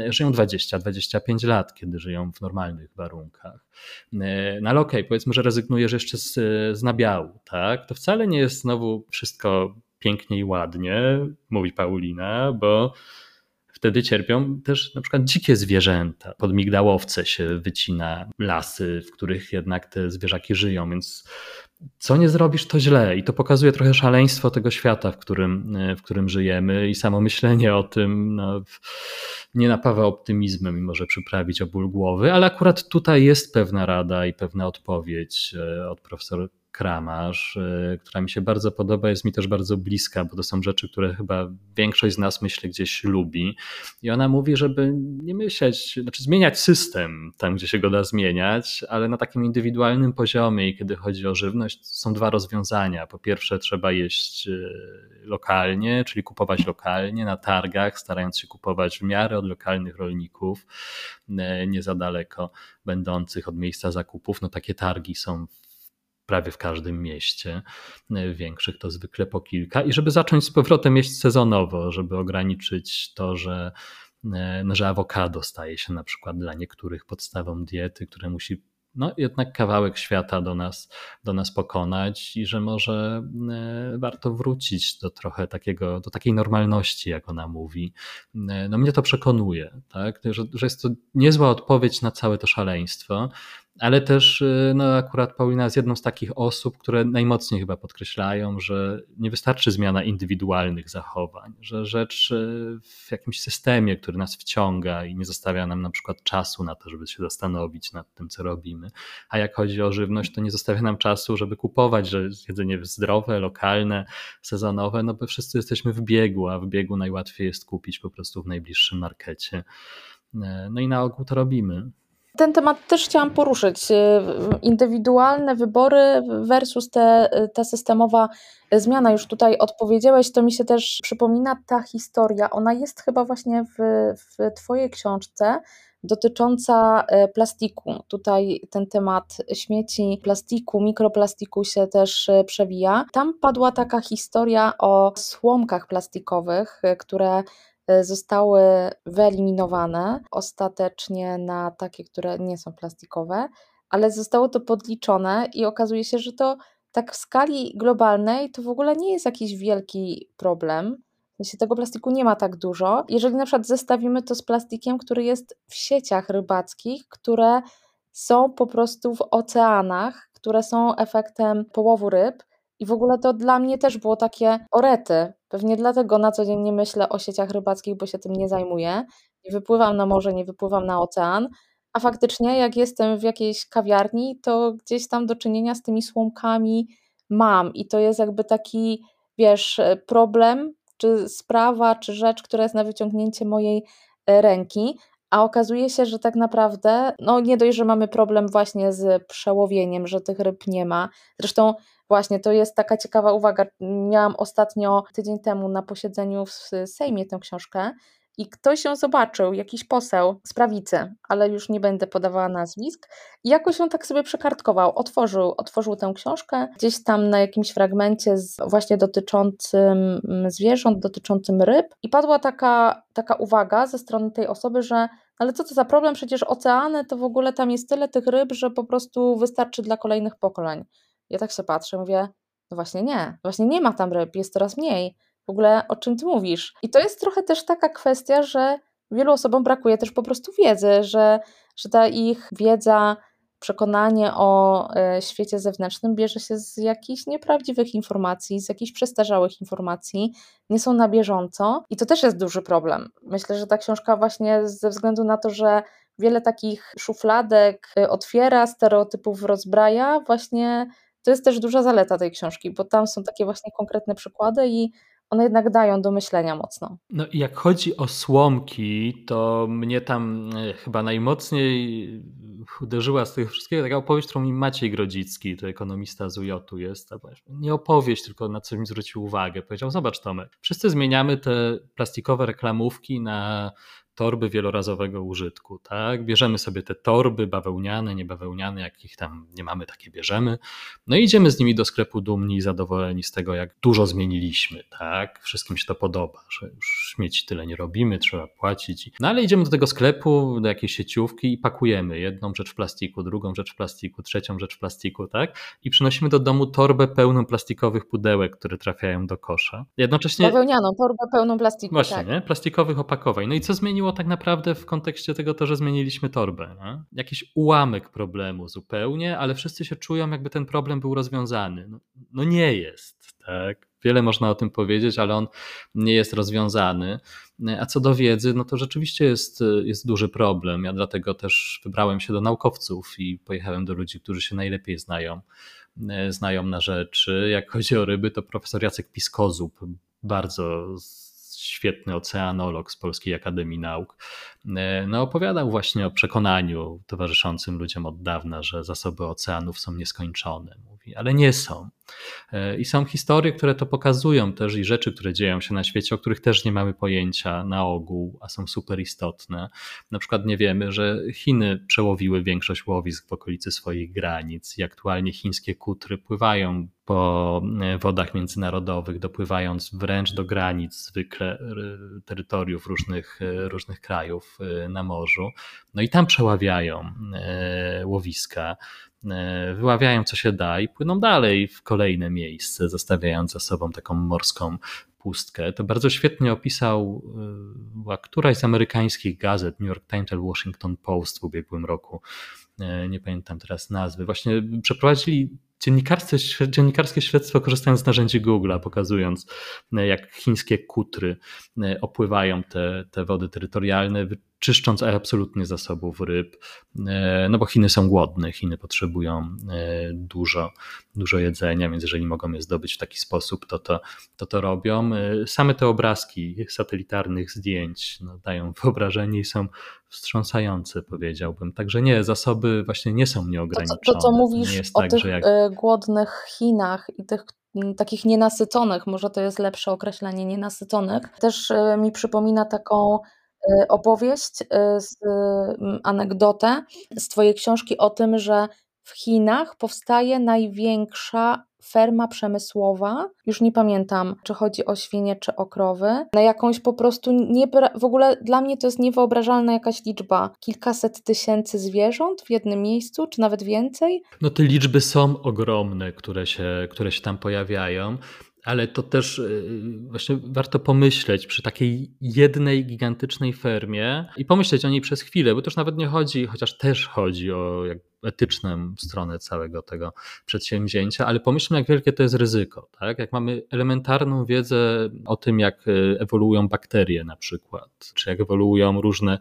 e, żyją 20-25 lat, kiedy żyją w normalnych warunkach. No ale okej, okay, powiedzmy, że rezygnujesz jeszcze z, z nabiału, tak? To wcale nie jest znowu wszystko pięknie i ładnie, mówi Paulina, bo wtedy cierpią też na przykład dzikie zwierzęta. Pod migdałowce się wycina lasy, w których jednak te zwierzaki żyją, więc co nie zrobisz, to źle. I to pokazuje trochę szaleństwo tego świata, w którym, w którym żyjemy, i samo myślenie o tym no, nie napawa optymizmem i może przyprawić o ból głowy, ale akurat tutaj jest pewna rada i pewna odpowiedź e, od profesora Kramarz, y, która mi się bardzo podoba, jest mi też bardzo bliska, bo to są rzeczy, które chyba większość z nas myśli gdzieś lubi. I ona mówi, żeby nie myśleć, znaczy zmieniać system tam, gdzie się go da zmieniać, ale na takim indywidualnym poziomie. I kiedy chodzi o żywność, są dwa rozwiązania. Po pierwsze, trzeba jeść y, lokalnie, czyli kupować lokalnie na targach, starając się kupować w miarę od lokalnych rolników, y, nie za daleko będących od miejsca zakupów. No takie targi są prawie w każdym mieście, e, większych to zwykle po kilka, i żeby zacząć z powrotem jeść sezonowo, żeby ograniczyć to, że, e, no, że awokado staje się na przykład dla niektórych podstawą diety, które musi no, jednak kawałek świata do nas, do nas pokonać i że może e, warto wrócić do trochę takiego, do takiej normalności, jak ona mówi. No mnie to przekonuje, tak? że, że jest to niezła odpowiedź na całe to szaleństwo, ale też y, no, akurat Paulina jest jedną z takich osób, które najmocniej chyba podkreślają, że nie wystarczy zmiana indywidualnych zachowań, że rzecz y, w jakimś systemie, który nas wciąga i nie zostawia nam na przykład czasu na to, żeby się zastanowić nad tym, co robimy. A jak chodzi o żywność, to nie zostawia nam czasu, żeby kupować że jedzenie zdrowe, lokalne, sezonowe, no bo wszyscy jesteśmy w biegu, a w biegu najłatwiej jest kupić po prostu w najbliższym markecie. E, no i na ogół to robimy. Ten temat też chciałam poruszyć. Y, indywidualne wybory versus te, ta systemowa zmiana. Już tutaj odpowiedziałeś, to mi się też przypomina ta historia. Ona jest chyba właśnie w, w Twojej książce dotycząca y, plastiku. Tutaj ten temat śmieci, plastiku, mikroplastiku się też przewija. Tam padła taka historia o słomkach plastikowych, które E, zostały wyeliminowane ostatecznie na takie, które nie są plastikowe, ale zostało to podliczone i okazuje się, że to tak w skali globalnej to w ogóle nie jest jakiś wielki problem. Jeśli tego plastiku nie ma tak dużo. Jeżeli na przykład zestawimy to z plastikiem, który jest w sieciach rybackich, które są po prostu w oceanach, które są efektem połowu ryb, i w ogóle to dla mnie też było takie orety. Pewnie dlatego na co dzień nie myślę o sieciach rybackich, bo się tym nie zajmuję. Nie wypływam na morze, nie wypływam na ocean. A faktycznie, jak jestem w jakiejś kawiarni, to gdzieś tam do czynienia z tymi słomkami mam. I to jest jakby taki, wiesz, problem, czy sprawa, czy rzecz, która jest na wyciągnięcie mojej e, ręki. A okazuje się, że tak naprawdę, no nie dość, że mamy problem właśnie z przełowieniem, że tych ryb nie ma. Zresztą Właśnie, to jest taka ciekawa uwaga. Miałam ostatnio, tydzień temu na posiedzeniu w Sejmie tę książkę i ktoś ją zobaczył, jakiś poseł z prawicy, ale już nie będę podawała nazwisk, i jakoś on tak sobie przekartkował, otworzył, otworzył tę książkę, gdzieś tam na jakimś fragmencie z, właśnie dotyczącym zwierząt, dotyczącym ryb i padła taka, taka uwaga ze strony tej osoby, że ale co to za problem, przecież oceany to w ogóle tam jest tyle tych ryb, że po prostu wystarczy dla kolejnych pokoleń. Ja tak sobie patrzę, mówię, no właśnie nie, właśnie nie ma tam ryb, jest coraz mniej. W ogóle o czym ty mówisz? I to jest trochę też taka kwestia, że wielu osobom brakuje też po prostu wiedzy, że, że ta ich wiedza, przekonanie o e, świecie zewnętrznym bierze się z jakichś nieprawdziwych informacji, z jakichś przestarzałych informacji, nie są na bieżąco i to też jest duży problem. Myślę, że ta książka właśnie ze względu na to, że wiele takich szufladek e, otwiera, stereotypów rozbraja, właśnie to jest też duża zaleta tej książki, bo tam są takie właśnie konkretne przykłady i one jednak dają do myślenia mocno. No i jak chodzi o słomki, to mnie tam e, chyba najmocniej uderzyła z tych wszystkiego taka opowieść, którą mi Maciej Grodzicki, to ekonomista z UJ-u jest, nie opowieść, tylko na co mi zwrócił uwagę. Powiedział, zobacz Tomek, wszyscy zmieniamy te plastikowe reklamówki na torby wielorazowego użytku. Tak? Bierzemy sobie te torby bawełniane, niebawełniane, jakich tam nie mamy, takie bierzemy. No i idziemy z nimi do sklepu dumni i zadowoleni z tego, jak dużo zmieniliśmy. Tak? Wszystkim się to podoba, że już śmieci tyle nie robimy, trzeba płacić. No ale idziemy do tego sklepu, do jakiejś sieciówki i pakujemy jedną rzecz w plastiku, drugą rzecz w plastiku, trzecią rzecz w plastiku, tak? I przynosimy do domu torbę pełną plastikowych pudełek, które trafiają do kosza. Jednocześnie... Bawełnianą torbę pełną plastiku, Właśnie, tak. nie? plastikowych opakowań. No i co zmieniło tak naprawdę w kontekście tego to, że zmieniliśmy torbę. Nie? Jakiś ułamek problemu zupełnie, ale wszyscy się czują, jakby ten problem był rozwiązany. No, no nie jest, tak? Wiele można o tym powiedzieć, ale on nie jest rozwiązany. A co do wiedzy, no to rzeczywiście jest, jest duży problem. Ja dlatego też wybrałem się do naukowców i pojechałem do ludzi, którzy się najlepiej znają, znają na rzeczy. Jak chodzi o ryby, to profesor Jacek Piskozub bardzo świetny oceanolog z Polskiej Akademii Nauk, e, no opowiadał właśnie o przekonaniu towarzyszącym ludziom od dawna, że zasoby oceanów są nieskończone. Mówi, ale nie są. E, I są historie, które to pokazują też i rzeczy, które dzieją się na świecie, o których też nie mamy pojęcia na ogół, a są super istotne. Na przykład nie wiemy, że Chiny przełowiły większość łowisk w okolicy swoich granic i aktualnie chińskie kutry pływają po e, wodach międzynarodowych, dopływając wręcz do granic zwykle terytoriów różnych, e, różnych krajów na morzu. No i tam przeławiają łowiska. E, wyławiają co się da i płyną dalej w kolejne miejsce, zostawiając za sobą taką morską pustkę. To bardzo świetnie opisał e, któraś z amerykańskich gazet, New York Times albo Washington Post w ubiegłym roku. E, nie pamiętam teraz nazwy. Właśnie przeprowadzili dziennikarskie, dziennikarskie śledztwo korzystając z narzędzi Google'a, pokazując jak chińskie kutry opływają te, te wody terytorialne, czyszcząc absolutnie zasobów ryb, e, no bo Chiny są głodne, Chiny potrzebują e, dużo, dużo jedzenia, więc jeżeli mogą je zdobyć w taki sposób, to to, to, to robią. E, same te obrazki satelitarnych zdjęć no, dają wyobrażenie i są wstrząsające, powiedziałbym. Także nie, zasoby właśnie nie są nieograniczone. To, to co mówisz o tak, tych jak... głodnych Chinach i tych takich nienasyconych, może to jest lepsze określenie, nienasyconych, też mi przypomina taką opowieść, y, z mm, anegdotę z Twojej książki o tym, że w Chinach powstaje największa ferma przemysłowa, już nie pamiętam, czy chodzi o świnie, czy o krowy, na jakąś po prostu nie, w ogóle dla mnie to jest niewyobrażalna jakaś liczba, kilkaset tysięcy zwierząt w jednym miejscu, czy nawet więcej. No te liczby są ogromne, które się, które się tam pojawiają. Ale to też y, właśnie warto pomyśleć przy takiej jednej gigantycznej fermie i pomyśleć o niej przez chwilę, bo już nawet nie chodzi, chociaż też chodzi o etyczną stronę całego tego przedsięwzięcia, ale pomyślmy, jak wielkie to jest ryzyko. Tak? Jak mamy elementarną wiedzę o tym, jak y, ewoluują bakterie na przykład, czy jak ewoluują różne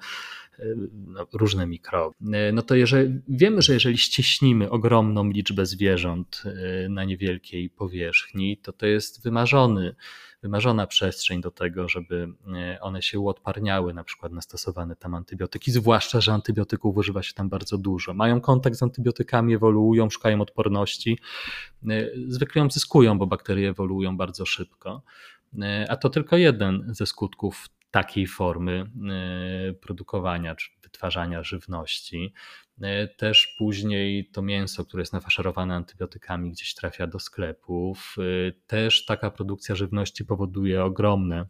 różne mikroby. No to jeżeli, wiemy, że jeżeli ścieśnimy ogromną liczbę zwierząt y, na niewielkiej powierzchni, to to jest wymarzony, wymarzona przestrzeń do tego, żeby y, one się uodparniały na przykład na stosowane tam antybiotyki, zwłaszcza, że antybiotyków używa się tam bardzo dużo. Mają kontakt z antybiotykami, ewoluują, szukają odporności, zwykle ją zyskują, bo bakterie ewoluują bardzo szybko. A to tylko jeden ze skutków takiej formy e, produkowania czy wytwarzania żywności. E, też później to mięso, które jest nafaszerowane antybiotykami, gdzieś trafia do sklepów. E, też taka produkcja żywności powoduje ogromne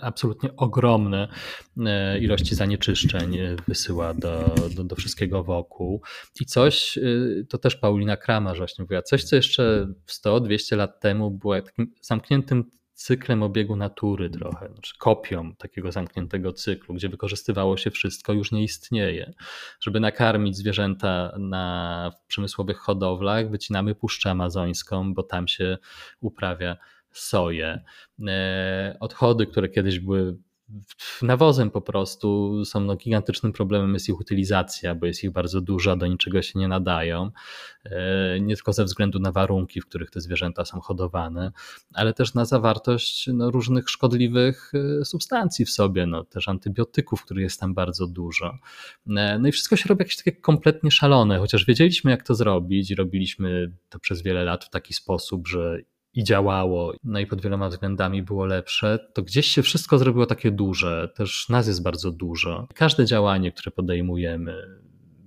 absolutnie ogromne ilości zanieczyszczeń wysyła do, do, do, wszystkiego wokół. I coś, to też Paulina Kramarz właśnie mówiła, coś, co jeszcze 100-200 lat temu było takim zamkniętym cyklem obiegu natury trochę, znaczy kopią takiego zamkniętego cyklu, gdzie wykorzystywało się wszystko, już nie istnieje. Żeby nakarmić zwierzęta na przemysłowych hodowlach, wycinamy Puszczę Amazońską, bo tam się uprawia soję. E, odchody, które kiedyś były nawozem po prostu. Są no, gigantycznym problemem jest ich utylizacja, bo jest ich bardzo dużo, do niczego się nie nadają. E, nie tylko ze względu na warunki, w których te zwierzęta są hodowane, ale też na zawartość no, różnych szkodliwych e, substancji w sobie, no, też antybiotyków, których jest tam bardzo dużo. E, no i wszystko się robi jakieś takie kompletnie szalone, chociaż wiedzieliśmy jak to zrobić robiliśmy to przez wiele lat w taki sposób, że i działało, no i pod wieloma względami było lepsze, to gdzieś się wszystko zrobiło takie duże, też nas jest bardzo dużo. Każde działanie, które podejmujemy,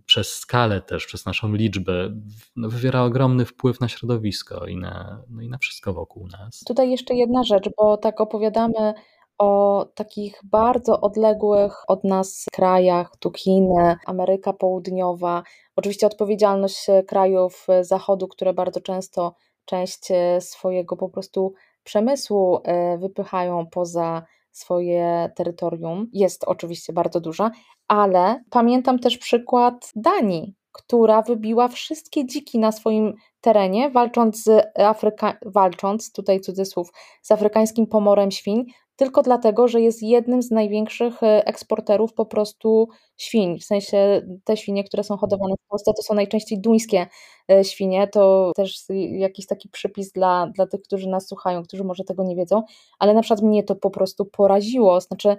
przez skalę też, przez naszą liczbę, no, wywiera ogromny wpływ na środowisko i na, no i na wszystko wokół nas. Tutaj jeszcze jedna rzecz, bo tak opowiadamy o takich bardzo odległych od nas krajach, tu Chiny, Ameryka Południowa. Oczywiście odpowiedzialność krajów Zachodu, które bardzo często część e, swojego po prostu przemysłu e, wypychają poza swoje terytorium. Jest oczywiście bardzo duża, ale pamiętam też przykład Danii, która wybiła wszystkie dziki na swoim terenie, walcząc z Afryka, walcząc, tutaj cudzysłów, z afrykańskim pomorem świń, tylko dlatego, że jest jednym z największych e, eksporterów po prostu świń. W sensie te świnie, które są hodowane w Polsce, to są najczęściej duńskie e, świnie. To też jakiś taki przypis dla, dla tych, którzy nas słuchają, którzy może tego nie wiedzą, ale na przykład mnie to po prostu poraziło. Znaczy,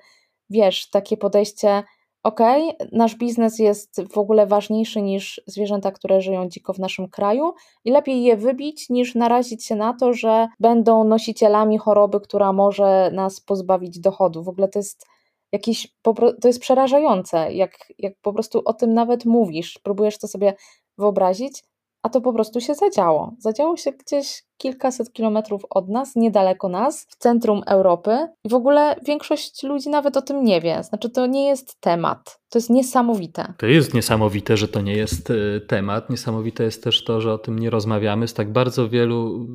wiesz, takie podejście ok, nasz biznes jest w ogóle ważniejszy niż zwierzęta, które żyją dziko w naszym kraju i lepiej je wybić, niż narazić się na to, że będą nosicielami choroby, która może nas pozbawić dochodu. W ogóle to jest jakieś, to jest przerażające, jak, jak po prostu o tym nawet mówisz, próbujesz to sobie wyobrazić, a to po prostu się zadziało. Zadziało się gdzieś kilkaset kilometrów od nas, niedaleko nas, w centrum Europy i w ogóle większość ludzi nawet o tym nie wie. Znaczy, to nie jest temat. To jest niesamowite. To jest niesamowite, że to nie jest e, temat. Niesamowite jest też to, że o tym nie rozmawiamy z tak bardzo wielu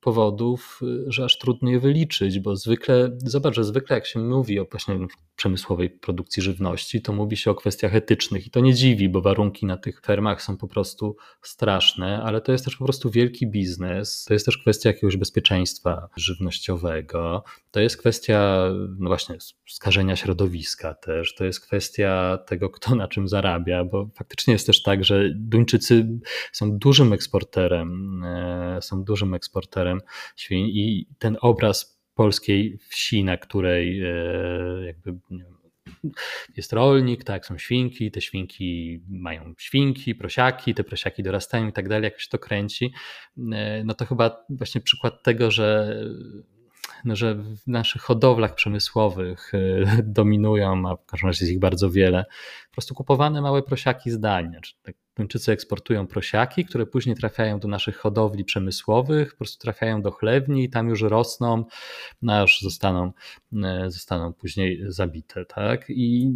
powodów, y, że aż trudno je wyliczyć, bo zwykle, zobacz, że zwykle jak się mówi o właśnie przemysłowej produkcji żywności, to mówi się o kwestiach etycznych i to nie dziwi, bo warunki na tych fermach są po prostu straszne, ale to jest też po prostu wielki biznes, to jest też kwestia jakiegoś bezpieczeństwa żywnościowego, to jest kwestia no właśnie skażenia środowiska też, to jest kwestia tego, kto na czym zarabia, bo faktycznie jest też tak, że Duńczycy są dużym eksporterem, e, są dużym eksporterem świń i ten obraz polskiej wsi, na której e, jakby jest rolnik, tak, są świnki, te świnki mają świnki, prosiaki, te prosiaki dorastają i tak dalej, jak się to kręci, e, no to chyba właśnie przykład tego, że no, że w naszych hodowlach przemysłowych e, dominują, a w każdym razie jest ich bardzo wiele, po prostu kupowane małe prosiaki z Danii. Znaczy, tak, Duńczycy eksportują prosiaki, które później trafiają do naszych hodowli przemysłowych, po prostu trafiają do chlewni i tam już rosną, no aż zostaną, e, zostaną później zabite. Tak? I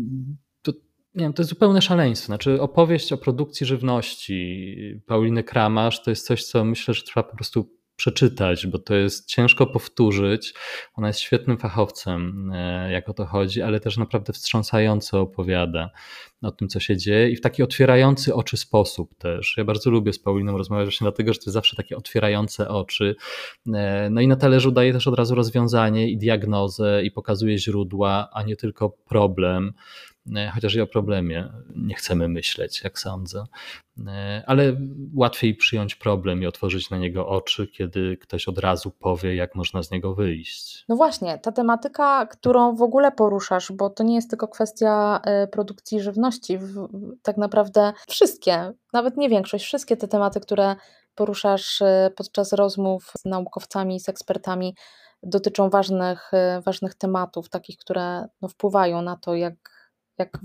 to, nie wiem, to jest zupełne szaleństwo. Znaczy, opowieść o produkcji żywności Pauliny Kramasz to jest coś, co myślę, że trzeba po prostu przeczytać, bo to jest ciężko powtórzyć. Ona jest świetnym fachowcem, e, jak o to chodzi, ale też naprawdę wstrząsająco opowiada o tym, co się dzieje i w taki otwierający oczy sposób też. Ja bardzo lubię z Pauliną rozmawiać właśnie dlatego, że to jest zawsze takie otwierające oczy. E, no i na talerzu daje też od razu rozwiązanie i diagnozę i pokazuje źródła, a nie tylko problem. E, chociaż i o problemie nie chcemy myśleć, jak sądzę. E, ale łatwiej przyjąć problem i otworzyć na niego oczy, kiedy ktoś od razu powie, jak można z niego wyjść. No właśnie, ta tematyka, którą w ogóle poruszasz, bo to nie jest tylko kwestia e, produkcji żywności, tak naprawdę wszystkie, nawet nie większość, wszystkie te tematy, które poruszasz podczas rozmów z naukowcami, z ekspertami, dotyczą ważnych, ważnych tematów, takich, które no, wpływają na to, jak jak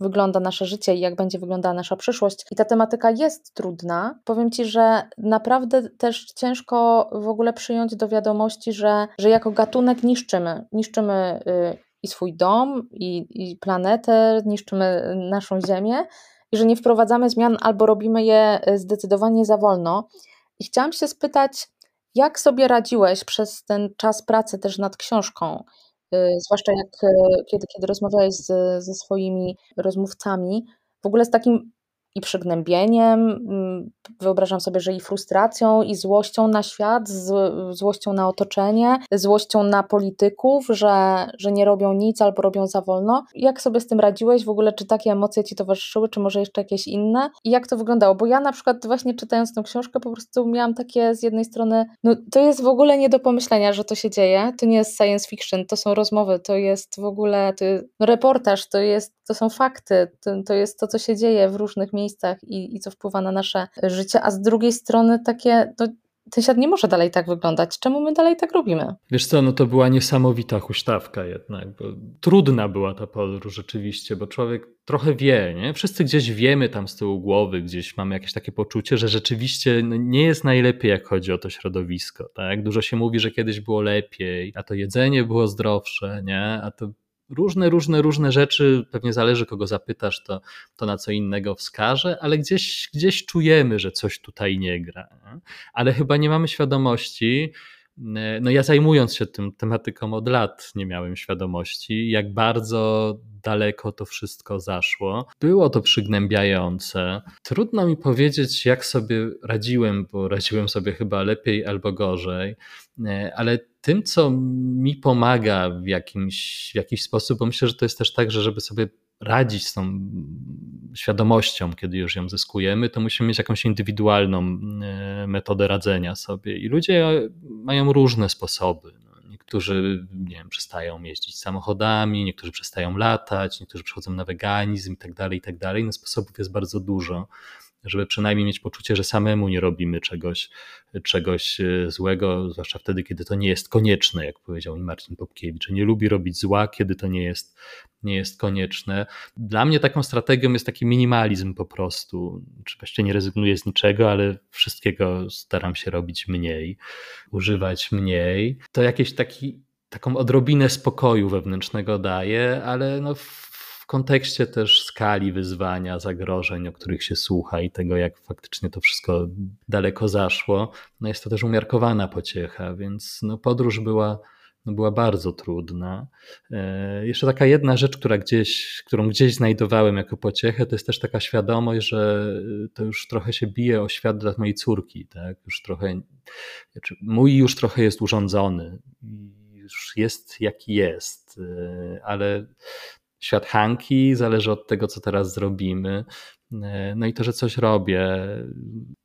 wygląda nasze życie i jak będzie wyglądała nasza przyszłość. I ta tematyka jest trudna. Powiem Ci, że naprawdę też ciężko w ogóle przyjąć do wiadomości, że, że jako gatunek niszczymy. Niszczymy y, i swój dom, i, i planetę, niszczymy naszą Ziemię i że nie wprowadzamy zmian albo robimy je y, zdecydowanie za wolno. I chciałam się spytać, jak sobie radziłeś przez ten czas pracy też nad książką? Y, zwłaszcza jak y, kiedy, kiedy rozmawiałeś z, ze swoimi rozmówcami, w ogóle z takim i przygnębieniem, mm, wyobrażam sobie, że i frustracją, i złością na świat, złością na otoczenie, złością na polityków, że, że nie robią nic albo robią za wolno. Jak sobie z tym radziłeś? W ogóle czy takie emocje ci towarzyszyły, czy może jeszcze jakieś inne? I jak to wyglądało? Bo ja na przykład właśnie czytając tę książkę po prostu miałam takie z jednej strony, no to jest w ogóle nie do pomyślenia, że to się dzieje, to nie jest science fiction, to są rozmowy, to jest w ogóle to jest, no reportaż, to, jest, to są fakty, to, to jest to, co się dzieje w różnych miejscach i, i co wpływa na nasze życie, a z drugiej strony takie, no, ten świat nie może dalej tak wyglądać. Czemu my dalej tak robimy? Wiesz co, no to była niesamowita huśtawka jednak. Bo trudna była ta podróż rzeczywiście, bo człowiek trochę wie, nie? Wszyscy gdzieś wiemy tam z tyłu głowy, gdzieś mamy jakieś takie poczucie, że rzeczywiście no, nie jest najlepiej, jak chodzi o to środowisko, tak? Dużo się mówi, że kiedyś było lepiej, a to jedzenie było zdrowsze, nie? A to różne, różne, różne rzeczy, pewnie zależy kogo zapytasz, to, to na co innego wskaże, ale gdzieś, gdzieś czujemy, że coś tutaj nie gra. Ale chyba nie mamy świadomości, no ja zajmując się tym tematyką od lat, nie miałem świadomości, jak bardzo daleko to wszystko zaszło. Było to przygnębiające. Trudno mi powiedzieć, jak sobie radziłem, bo radziłem sobie chyba lepiej albo gorzej, ale tym, co mi pomaga w jakimś, w jakiś sposób, bo myślę, że to jest też tak, że żeby sobie radzić z tą świadomością, kiedy już ją zyskujemy, to musimy mieć jakąś indywidualną e, metodę radzenia sobie. I ludzie mają różne sposoby. No, niektórzy, nie wiem, przestają jeździć samochodami, niektórzy przestają latać, niektórzy przechodzą na weganizm i tak dalej, i tak dalej. No, sposobów jest bardzo dużo żeby przynajmniej mieć poczucie, że samemu nie robimy czegoś, czegoś e, złego, zwłaszcza wtedy, kiedy to nie jest konieczne, jak powiedział mi Marcin Popkiewicz, nie lubi robić zła, kiedy to nie jest, nie jest konieczne. Dla mnie taką strategią jest taki minimalizm po prostu. Oczywiście nie rezygnuję z niczego, ale wszystkiego staram się robić mniej, używać mniej. To jakiś taki taką odrobinę spokoju wewnętrznego daje, ale no kontekście też skali wyzwania, zagrożeń, o których się słucha i tego, jak faktycznie to wszystko daleko zaszło, no jest to też umiarkowana pociecha, więc no podróż była, no była bardzo trudna. E, jeszcze taka jedna rzecz, która gdzieś, którą gdzieś znajdowałem jako pociechę, to jest też taka świadomość, że to już trochę się bije o świat dla mojej córki, tak? Już trochę, znaczy mój już trochę jest urządzony już jest jaki jest, e, ale świat Hanki, zależy od tego, co teraz zrobimy. E, no i to, że coś robię,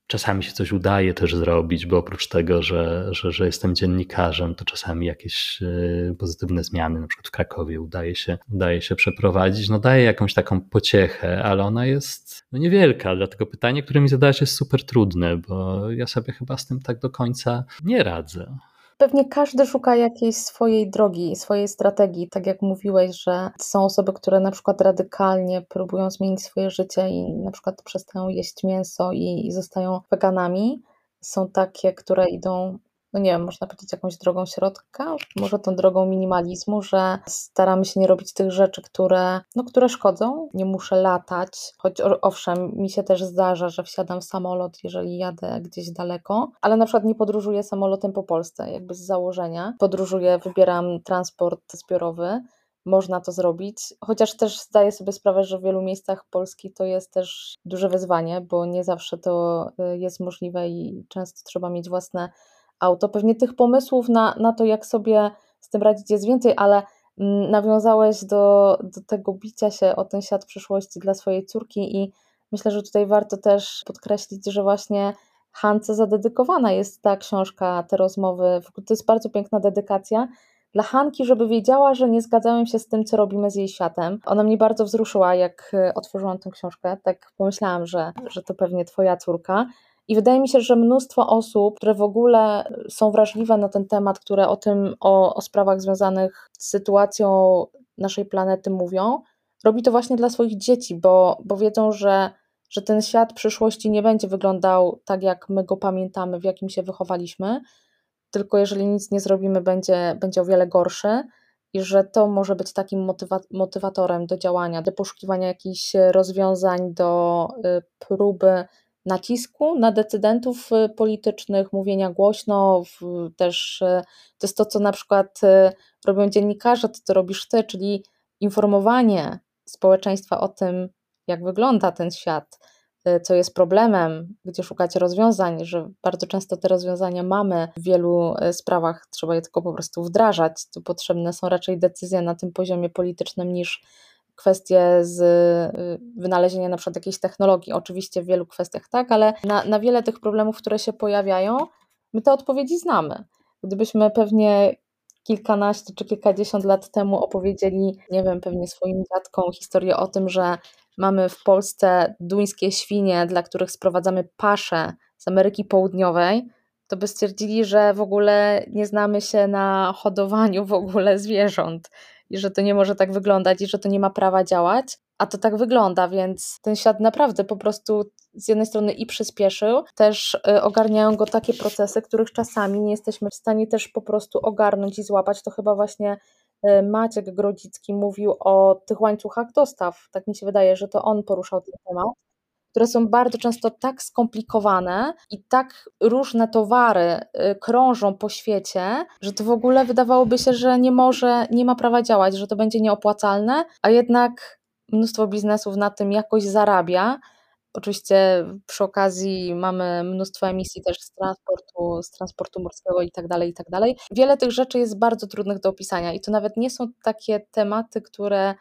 czasami się coś udaje też zrobić, bo oprócz tego, że, że, że jestem dziennikarzem, to czasami jakieś e, pozytywne zmiany, na przykład w Krakowie udaje się, udaje się przeprowadzić. No daje jakąś taką pociechę, ale ona jest no niewielka, dlatego pytanie, które mi zadałaś jest super trudne, bo ja sobie chyba z tym tak do końca nie radzę. Pewnie każdy szuka jakiejś swojej drogi, swojej strategii. Tak jak mówiłeś, że są osoby, które na przykład radykalnie próbują zmienić swoje życie i na przykład przestają jeść mięso i, i zostają weganami. Są takie, które idą no nie wiem, można powiedzieć jakąś drogą środka, może tą drogą minimalizmu, że staramy się nie robić tych rzeczy, które, no, które szkodzą. Nie muszę latać, choć owszem, mi się też zdarza, że wsiadam w samolot, jeżeli jadę gdzieś daleko, ale na przykład nie podróżuję samolotem po Polsce, jakby z założenia. Podróżuję, wybieram transport zbiorowy, można to zrobić, chociaż też zdaję sobie sprawę, że w wielu miejscach Polski to jest też duże wyzwanie, bo nie zawsze to y, jest możliwe i często trzeba mieć własne auto. Pewnie tych pomysłów na, na to, jak sobie z tym radzić jest więcej, ale mm, nawiązałeś do, do tego bicia się o ten świat przyszłości dla swojej córki i myślę, że tutaj warto też podkreślić, że właśnie Hance zadedykowana jest ta książka, te rozmowy. To jest bardzo piękna dedykacja dla Hanki, żeby wiedziała, że nie zgadzałem się z tym, co robimy z jej światem. Ona mnie bardzo wzruszyła, jak e, otworzyłam tę książkę. Tak pomyślałam, że, że to pewnie twoja córka. I wydaje mi się, że mnóstwo osób, które w ogóle są wrażliwe na ten temat, które o tym, o, o sprawach związanych z sytuacją naszej planety mówią, robi to właśnie dla swoich dzieci, bo, bo wiedzą, że, że ten świat przyszłości nie będzie wyglądał tak, jak my go pamiętamy, w jakim się wychowaliśmy, tylko jeżeli nic nie zrobimy, będzie, będzie o wiele gorszy i że to może być takim motywa motywatorem do działania, do poszukiwania jakichś rozwiązań, do y, próby nacisku na decydentów y, politycznych, mówienia głośno, też y, to jest to, co na przykład y, robią dziennikarze, to co robisz ty, czyli informowanie społeczeństwa o tym, jak wygląda ten świat, co jest problemem, gdzie szukać rozwiązań, że bardzo często te rozwiązania mamy w wielu sprawach, trzeba je tylko po prostu wdrażać. Tu potrzebne są raczej decyzje na tym poziomie politycznym niż kwestie z wynalezienia na przykład jakiejś technologii. Oczywiście w wielu kwestiach tak, ale na, na wiele tych problemów, które się pojawiają, my te odpowiedzi znamy. Gdybyśmy pewnie kilkanaście czy kilkadziesiąt lat temu opowiedzieli, nie wiem, pewnie swoim dziadkom historię o tym, że mamy w Polsce duńskie świnie, dla których sprowadzamy paszę z Ameryki Południowej, to by stwierdzili, że w ogóle nie znamy się na hodowaniu w ogóle zwierząt i że to nie może tak wyglądać i że to nie ma prawa działać. A to tak wygląda, więc ten świat naprawdę po prostu z jednej strony i przyspieszył, też y, ogarniają go takie procesy, których czasami nie jesteśmy w stanie też po prostu ogarnąć i złapać. To chyba właśnie y, Maciek Grodzicki mówił o tych łańcuchach dostaw. Tak mi się wydaje, że to on poruszał ten temat które są bardzo często tak skomplikowane i tak różne towary y, krążą po świecie, że to w ogóle wydawałoby się, że nie może, nie ma prawa działać, że to będzie nieopłacalne, a jednak mnóstwo biznesów na tym jakoś zarabia. Oczywiście przy okazji mamy mnóstwo emisji też z transportu, z transportu morskiego i tak dalej, i tak dalej. Wiele tych rzeczy jest bardzo trudnych do opisania i to nawet nie są takie tematy, które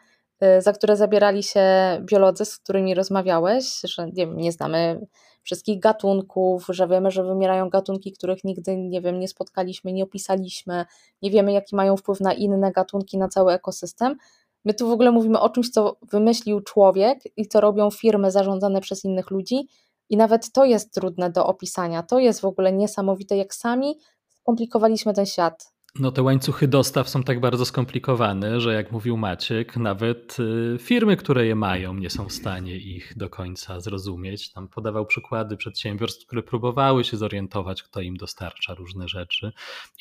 za które zabierali się biolodzy, z którymi rozmawiałeś, że nie, nie znamy wszystkich gatunków, że wiemy, że wymierają gatunki, których nigdy nie wiem, nie spotkaliśmy, nie opisaliśmy, nie wiemy, jaki mają wpływ na inne gatunki, na cały ekosystem. My tu w ogóle mówimy o czymś, co wymyślił człowiek i co robią firmy zarządzane przez innych ludzi, i nawet to jest trudne do opisania. To jest w ogóle niesamowite, jak sami skomplikowaliśmy ten świat. No te łańcuchy dostaw są tak bardzo skomplikowane, że jak mówił Maciek, nawet y, firmy, które je mają, nie są w stanie ich do końca zrozumieć. Tam podawał przykłady przedsiębiorstw, które próbowały się zorientować, kto im dostarcza różne rzeczy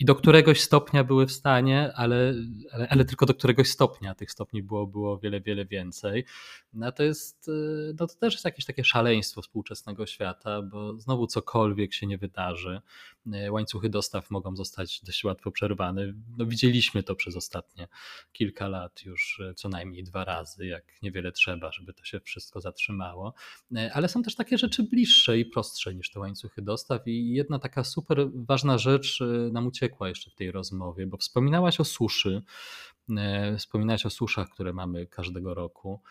i do któregoś stopnia były w stanie, ale, ale, ale tylko do któregoś stopnia. Tych stopni było, było wiele, wiele więcej. No to jest, y, no to też jest jakieś takie szaleństwo współczesnego świata, bo znowu cokolwiek się nie wydarzy, y, łańcuchy dostaw mogą zostać dość łatwo przerwane no, widzieliśmy to przez ostatnie kilka lat już e, co najmniej dwa razy, jak niewiele trzeba, żeby to się wszystko zatrzymało. E, ale są też takie rzeczy bliższe i prostsze niż te łańcuchy dostaw. I jedna taka super ważna rzecz e, nam uciekła jeszcze w tej rozmowie, bo wspominałaś o suszy. Wspominałaś o suszach, które mamy każdego roku.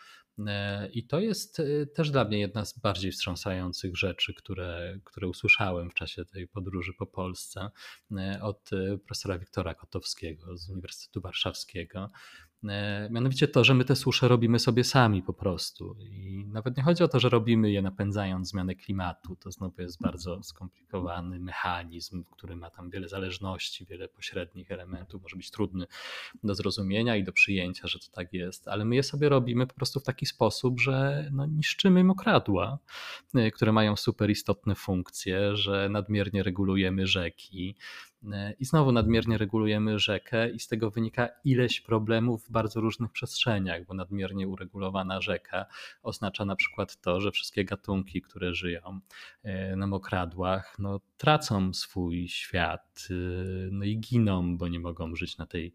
E, I to jest e, też dla mnie jedna z bardziej wstrząsających rzeczy, które, które usłyszałem w czasie tej podróży po Polsce e, od profesora Wiktora Kotowskiego z Uniwersytetu Warszawskiego. E, mianowicie to, że my te susze robimy sobie sami po prostu. I nawet nie chodzi o to, że robimy je napędzając zmianę klimatu. To znowu jest bardzo skomplikowany mechanizm, który ma tam wiele zależności, wiele pośrednich elementów, może być trudny do zrozumienia i do przyjęcia, że to tak jest, ale my je sobie robimy po prostu w taki sposób, że no, niszczymy mokradła, e, które mają super istotne funkcje, że nadmiernie regulujemy rzeki, i znowu nadmiernie regulujemy rzekę, i z tego wynika ileś problemów w bardzo różnych przestrzeniach, bo nadmiernie uregulowana rzeka oznacza na przykład to, że wszystkie gatunki, które żyją e, na mokradłach, no, tracą swój świat e, no i giną, bo nie mogą żyć na tej,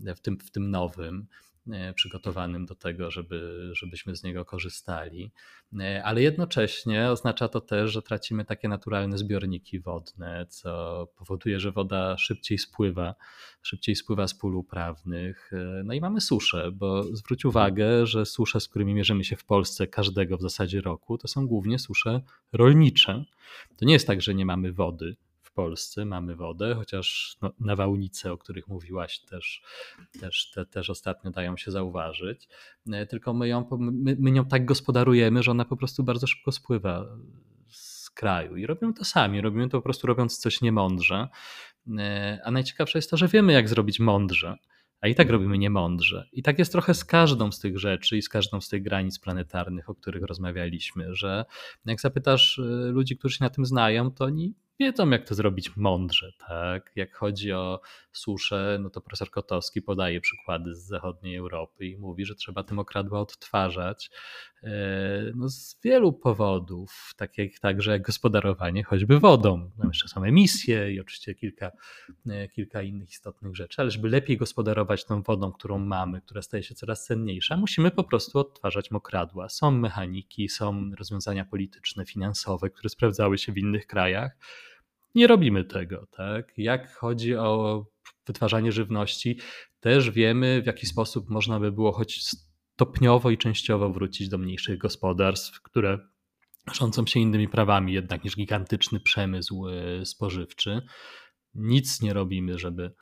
w, tym, w tym nowym. E, przygotowanym do tego, żeby, żebyśmy z niego korzystali. E, ale jednocześnie oznacza to też, że tracimy takie naturalne zbiorniki wodne, co powoduje, że woda szybciej spływa, szybciej spływa z pól uprawnych. E, no i mamy suszę, bo zwróć uwagę, że susze, z którymi mierzymy się w Polsce każdego w zasadzie roku, to są głównie susze rolnicze. To nie jest tak, że nie mamy wody Polsce mamy wodę, chociaż no, nawałnice, o których mówiłaś, też, też, te, też ostatnio dają się zauważyć. E, tylko my, ją, my, my nią tak gospodarujemy, że ona po prostu bardzo szybko spływa z kraju. I robią to sami, robimy to po prostu robiąc coś niemądrze. E, a najciekawsze jest to, że wiemy, jak zrobić mądrze a i tak robimy niemądrze. I tak jest trochę z każdą z tych rzeczy i z każdą z tych granic planetarnych, o których rozmawialiśmy, że jak zapytasz y, ludzi, którzy się na tym znają, to oni wiedzą, jak to zrobić mądrze. Tak? Jak chodzi o suszę, no to profesor Kotowski podaje przykłady z zachodniej Europy i mówi, że trzeba tym okradła odtwarzać no z wielu powodów, także jak gospodarowanie choćby wodą. Tam jeszcze są emisje i oczywiście kilka, kilka innych istotnych rzeczy, ale żeby lepiej gospodarować tą wodą, którą mamy, która staje się coraz cenniejsza, musimy po prostu odtwarzać mokradła. Są mechaniki, są rozwiązania polityczne, finansowe, które sprawdzały się w innych krajach. Nie robimy tego, tak? Jak chodzi o wytwarzanie żywności, też wiemy, w jaki sposób można by było choć stopniowo i częściowo wrócić do mniejszych gospodarstw, które rządzą się innymi prawami jednak niż gigantyczny przemysł e, spożywczy. Nic nie robimy, żeby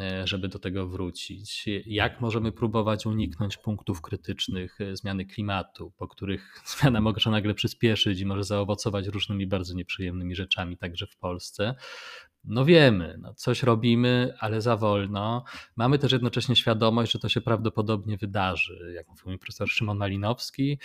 E, żeby do tego wrócić. Jak możemy próbować uniknąć punktów krytycznych e, zmiany klimatu, po których zmiana może nagle przyspieszyć i może zaowocować różnymi bardzo nieprzyjemnymi rzeczami, także w Polsce? No wiemy, no coś robimy, ale za wolno. Mamy też jednocześnie świadomość, że to się prawdopodobnie wydarzy. Jak mówił mi profesor Szymon Malinowski,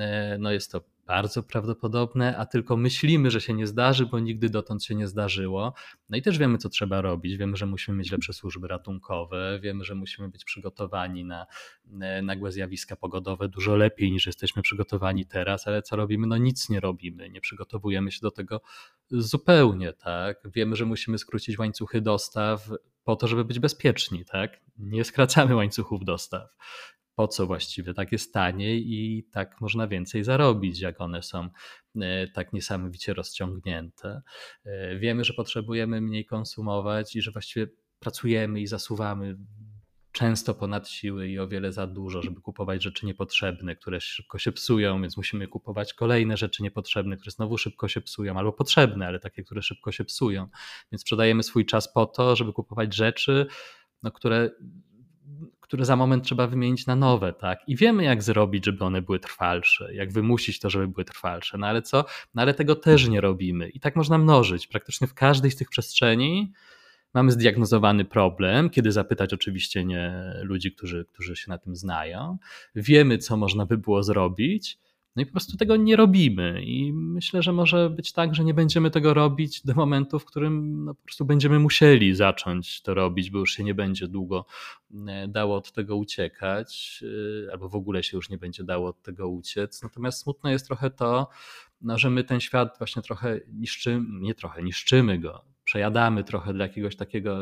e, no jest to bardzo prawdopodobne, a tylko myślimy, że się nie zdarzy, bo nigdy dotąd się nie zdarzyło. No i też wiemy, co trzeba robić. Wiemy, że musimy mieć lepsze służby ratunkowe, wiemy, że musimy być przygotowani na nagłe zjawiska pogodowe dużo lepiej niż jesteśmy przygotowani teraz, ale co robimy? No nic nie robimy, nie przygotowujemy się do tego zupełnie, tak? Wiemy, że musimy skrócić łańcuchy dostaw po to, żeby być bezpieczni, tak? Nie skracamy łańcuchów dostaw po co właściwie tak jest taniej i tak można więcej zarobić, jak one są e, tak niesamowicie rozciągnięte. E, wiemy, że potrzebujemy mniej konsumować i że właściwie pracujemy i zasuwamy często ponad siły i o wiele za dużo, żeby kupować rzeczy niepotrzebne, które szybko się psują, więc musimy kupować kolejne rzeczy niepotrzebne, które znowu szybko się psują, albo potrzebne, ale takie, które szybko się psują. Więc sprzedajemy swój czas po to, żeby kupować rzeczy, no, które które za moment trzeba wymienić na nowe, tak? I wiemy, jak zrobić, żeby one były trwalsze, jak wymusić to, żeby były trwalsze. No ale co? No ale tego też nie robimy. I tak można mnożyć. Praktycznie w każdej z tych przestrzeni mamy zdiagnozowany problem, kiedy zapytać oczywiście nie ludzi, którzy, którzy się na tym znają. Wiemy, co można by było zrobić, no i po prostu tego nie robimy. I myślę, że może być tak, że nie będziemy tego robić do momentu, w którym no po prostu będziemy musieli zacząć to robić, bo już się nie będzie długo e, dało od tego uciekać, e, albo w ogóle się już nie będzie dało od tego uciec. Natomiast smutne jest trochę to, no, że my ten świat właśnie trochę niszczymy, nie trochę, niszczymy go przejadamy trochę dla jakiegoś takiego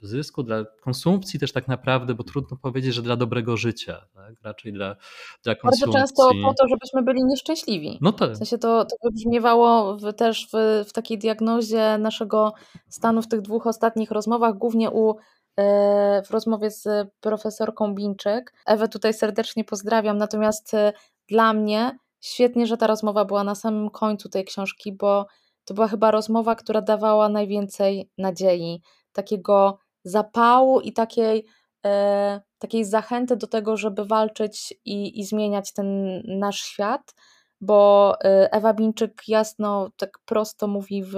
zysku, dla konsumpcji też tak naprawdę, bo trudno powiedzieć, że dla dobrego życia, tak? raczej dla, dla konsumpcji. Bardzo często po to, żebyśmy byli nieszczęśliwi. No tak. W sensie to, to wybrzmiewało w, też w, w takiej diagnozie naszego stanu w tych dwóch ostatnich rozmowach, głównie u e, w rozmowie z profesorką Binczyk. Ewę tutaj serdecznie pozdrawiam, natomiast e, dla mnie świetnie, że ta rozmowa była na samym końcu tej książki, bo to była chyba rozmowa, która dawała najwięcej nadziei, takiego zapału i takiej, e, takiej zachęty do tego, żeby walczyć i, i zmieniać ten nasz świat, bo e, Ewa Binczyk jasno, tak prosto mówi w,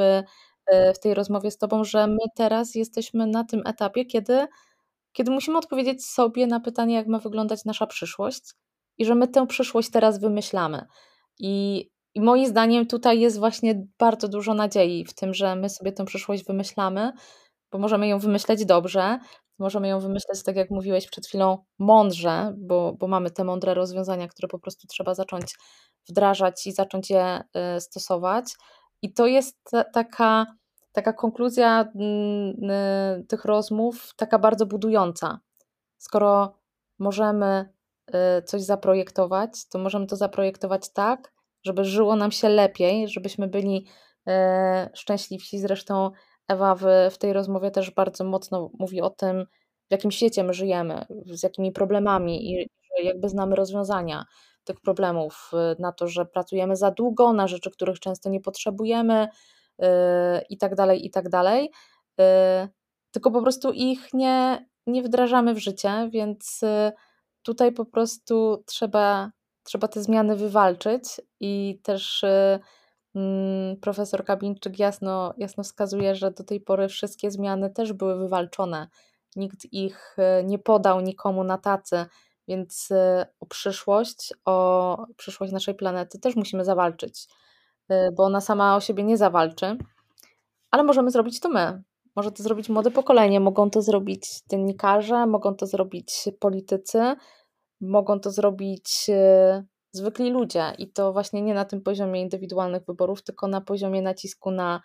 e, w tej rozmowie z Tobą, że my teraz jesteśmy na tym etapie, kiedy, kiedy musimy odpowiedzieć sobie na pytanie, jak ma wyglądać nasza przyszłość i że my tę przyszłość teraz wymyślamy. I i moim zdaniem tutaj jest właśnie bardzo dużo nadziei w tym, że my sobie tę przyszłość wymyślamy, bo możemy ją wymyśleć dobrze, możemy ją wymyśleć, tak jak mówiłeś przed chwilą, mądrze, bo, bo mamy te mądre rozwiązania, które po prostu trzeba zacząć wdrażać i zacząć je y, stosować. I to jest taka, taka konkluzja mm, y, tych rozmów, taka bardzo budująca. Skoro możemy y, coś zaprojektować, to możemy to zaprojektować tak, żeby żyło nam się lepiej, żebyśmy byli e, szczęśliwsi. Zresztą Ewa w, w tej rozmowie też bardzo mocno mówi o tym, w jakim świecie my żyjemy, z jakimi problemami i jakby znamy rozwiązania tych problemów, e, na to, że pracujemy za długo, na rzeczy, których często nie potrzebujemy e, i tak dalej, i tak dalej. Tylko po prostu ich nie, nie wdrażamy w życie, więc tutaj po prostu trzeba trzeba te zmiany wywalczyć i też y, mm, profesor Kabińczyk jasno, jasno wskazuje, że do tej pory wszystkie zmiany też były wywalczone. Nikt ich y, nie podał nikomu na tacy, więc y, o przyszłość, o przyszłość naszej planety też musimy zawalczyć, bo ona sama o siebie nie zawalczy, ale możemy zrobić to my. Może to zrobić młode pokolenie, mogą to zrobić dziennikarze, mogą to zrobić politycy, mogą to zrobić zwykli ludzie i to właśnie nie na tym poziomie indywidualnych wyborów, tylko na poziomie nacisku na,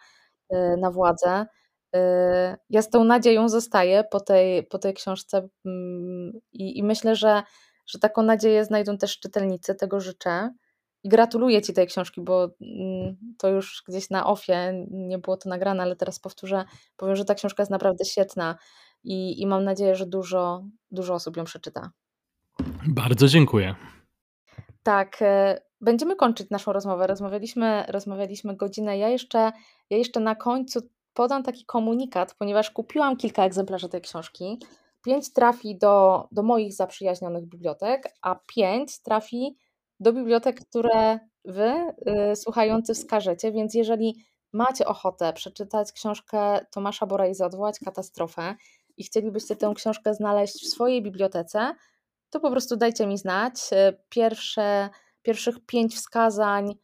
y, na władzę. Y, ja z tą nadzieją zostaję po tej, po tej książce mm, i, i myślę, że, że taką nadzieję znajdą też czytelnicy, tego życzę. I gratuluję Ci tej książki, bo mm, to już gdzieś na ofie nie było to nagrane, ale teraz powtórzę, powiem, że ta książka jest naprawdę świetna i, i mam nadzieję, że dużo, dużo osób ją przeczyta. Bardzo dziękuję. Tak, e, będziemy kończyć naszą rozmowę. Rozmawialiśmy, rozmawialiśmy godzinę. Ja jeszcze, ja jeszcze na końcu podam taki komunikat, ponieważ kupiłam kilka egzemplarzy tej książki. Pięć trafi do, do moich zaprzyjaźnionych bibliotek, a pięć trafi do bibliotek, które wy, y, słuchający, wskażecie. Więc jeżeli macie ochotę przeczytać książkę Tomasza Borejza, odwołać katastrofę i chcielibyście tę książkę znaleźć w swojej bibliotece, to po prostu dajcie mi znać. E, pierwsze, pierwszych pięć wskazań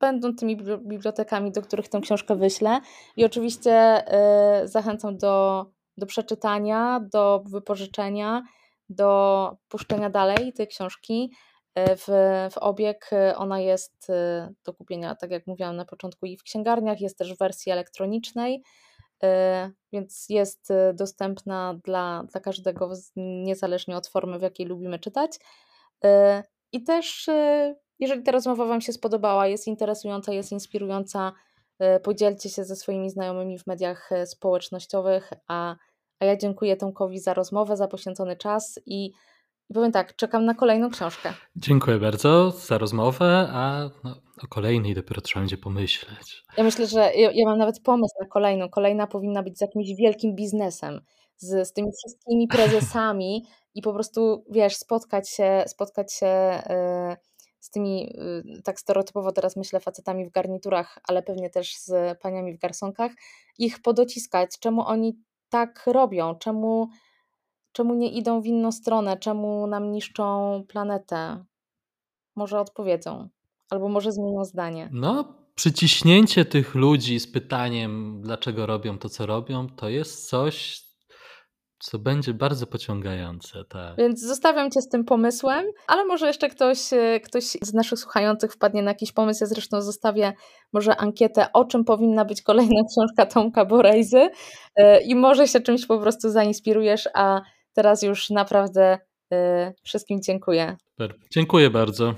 będą tymi bibliotekami, do których tę książkę wyślę. I oczywiście e, zachęcam do, do przeczytania, do wypożyczenia, do puszczenia dalej tej książki. E, w, w obieg ona jest do kupienia, tak jak mówiłam na początku, i w księgarniach, jest też w wersji elektronicznej. E, więc jest e, dostępna dla, dla każdego, niezależnie od formy, w jakiej lubimy czytać. E, I też, jeżeli ta rozmowa Wam się spodobała, jest interesująca, jest inspirująca, podzielcie się ze swoimi znajomymi w mediach społecznościowych, a, a ja dziękuję Tomkowi za rozmowę, za poświęcony czas i i powiem tak, czekam na kolejną książkę. Dziękuję bardzo za rozmowę, a no, o kolejnej dopiero trzeba będzie pomyśleć. Ja myślę, że ja, ja, mam nawet pomysł na kolejną. Kolejna powinna być z jakimś wielkim biznesem, z, z tymi wszystkimi prezesami i po prostu, wiesz, spotkać się, spotkać się yy, z tymi, yy, tak stereotypowo teraz myślę, facetami w garniturach, ale pewnie też z paniami w garsonkach, ich podociskać, czemu oni tak robią, czemu czemu nie idą w inną stronę, czemu nam niszczą planetę. Może odpowiedzą, albo może zmienią zdanie. No, przyciśnięcie tych ludzi z pytaniem, dlaczego robią to, co robią, to jest coś, co będzie bardzo pociągające. Tak. Więc zostawiam Cię z tym pomysłem, ale może jeszcze ktoś, e, ktoś z naszych słuchających wpadnie na jakiś pomysł. Ja zresztą zostawię może ankietę, o czym powinna być kolejna książka Tomka Borejzy e, i może się czymś po prostu zainspirujesz, a teraz już naprawdę y, wszystkim dziękuję. Super. Dziękuję bardzo.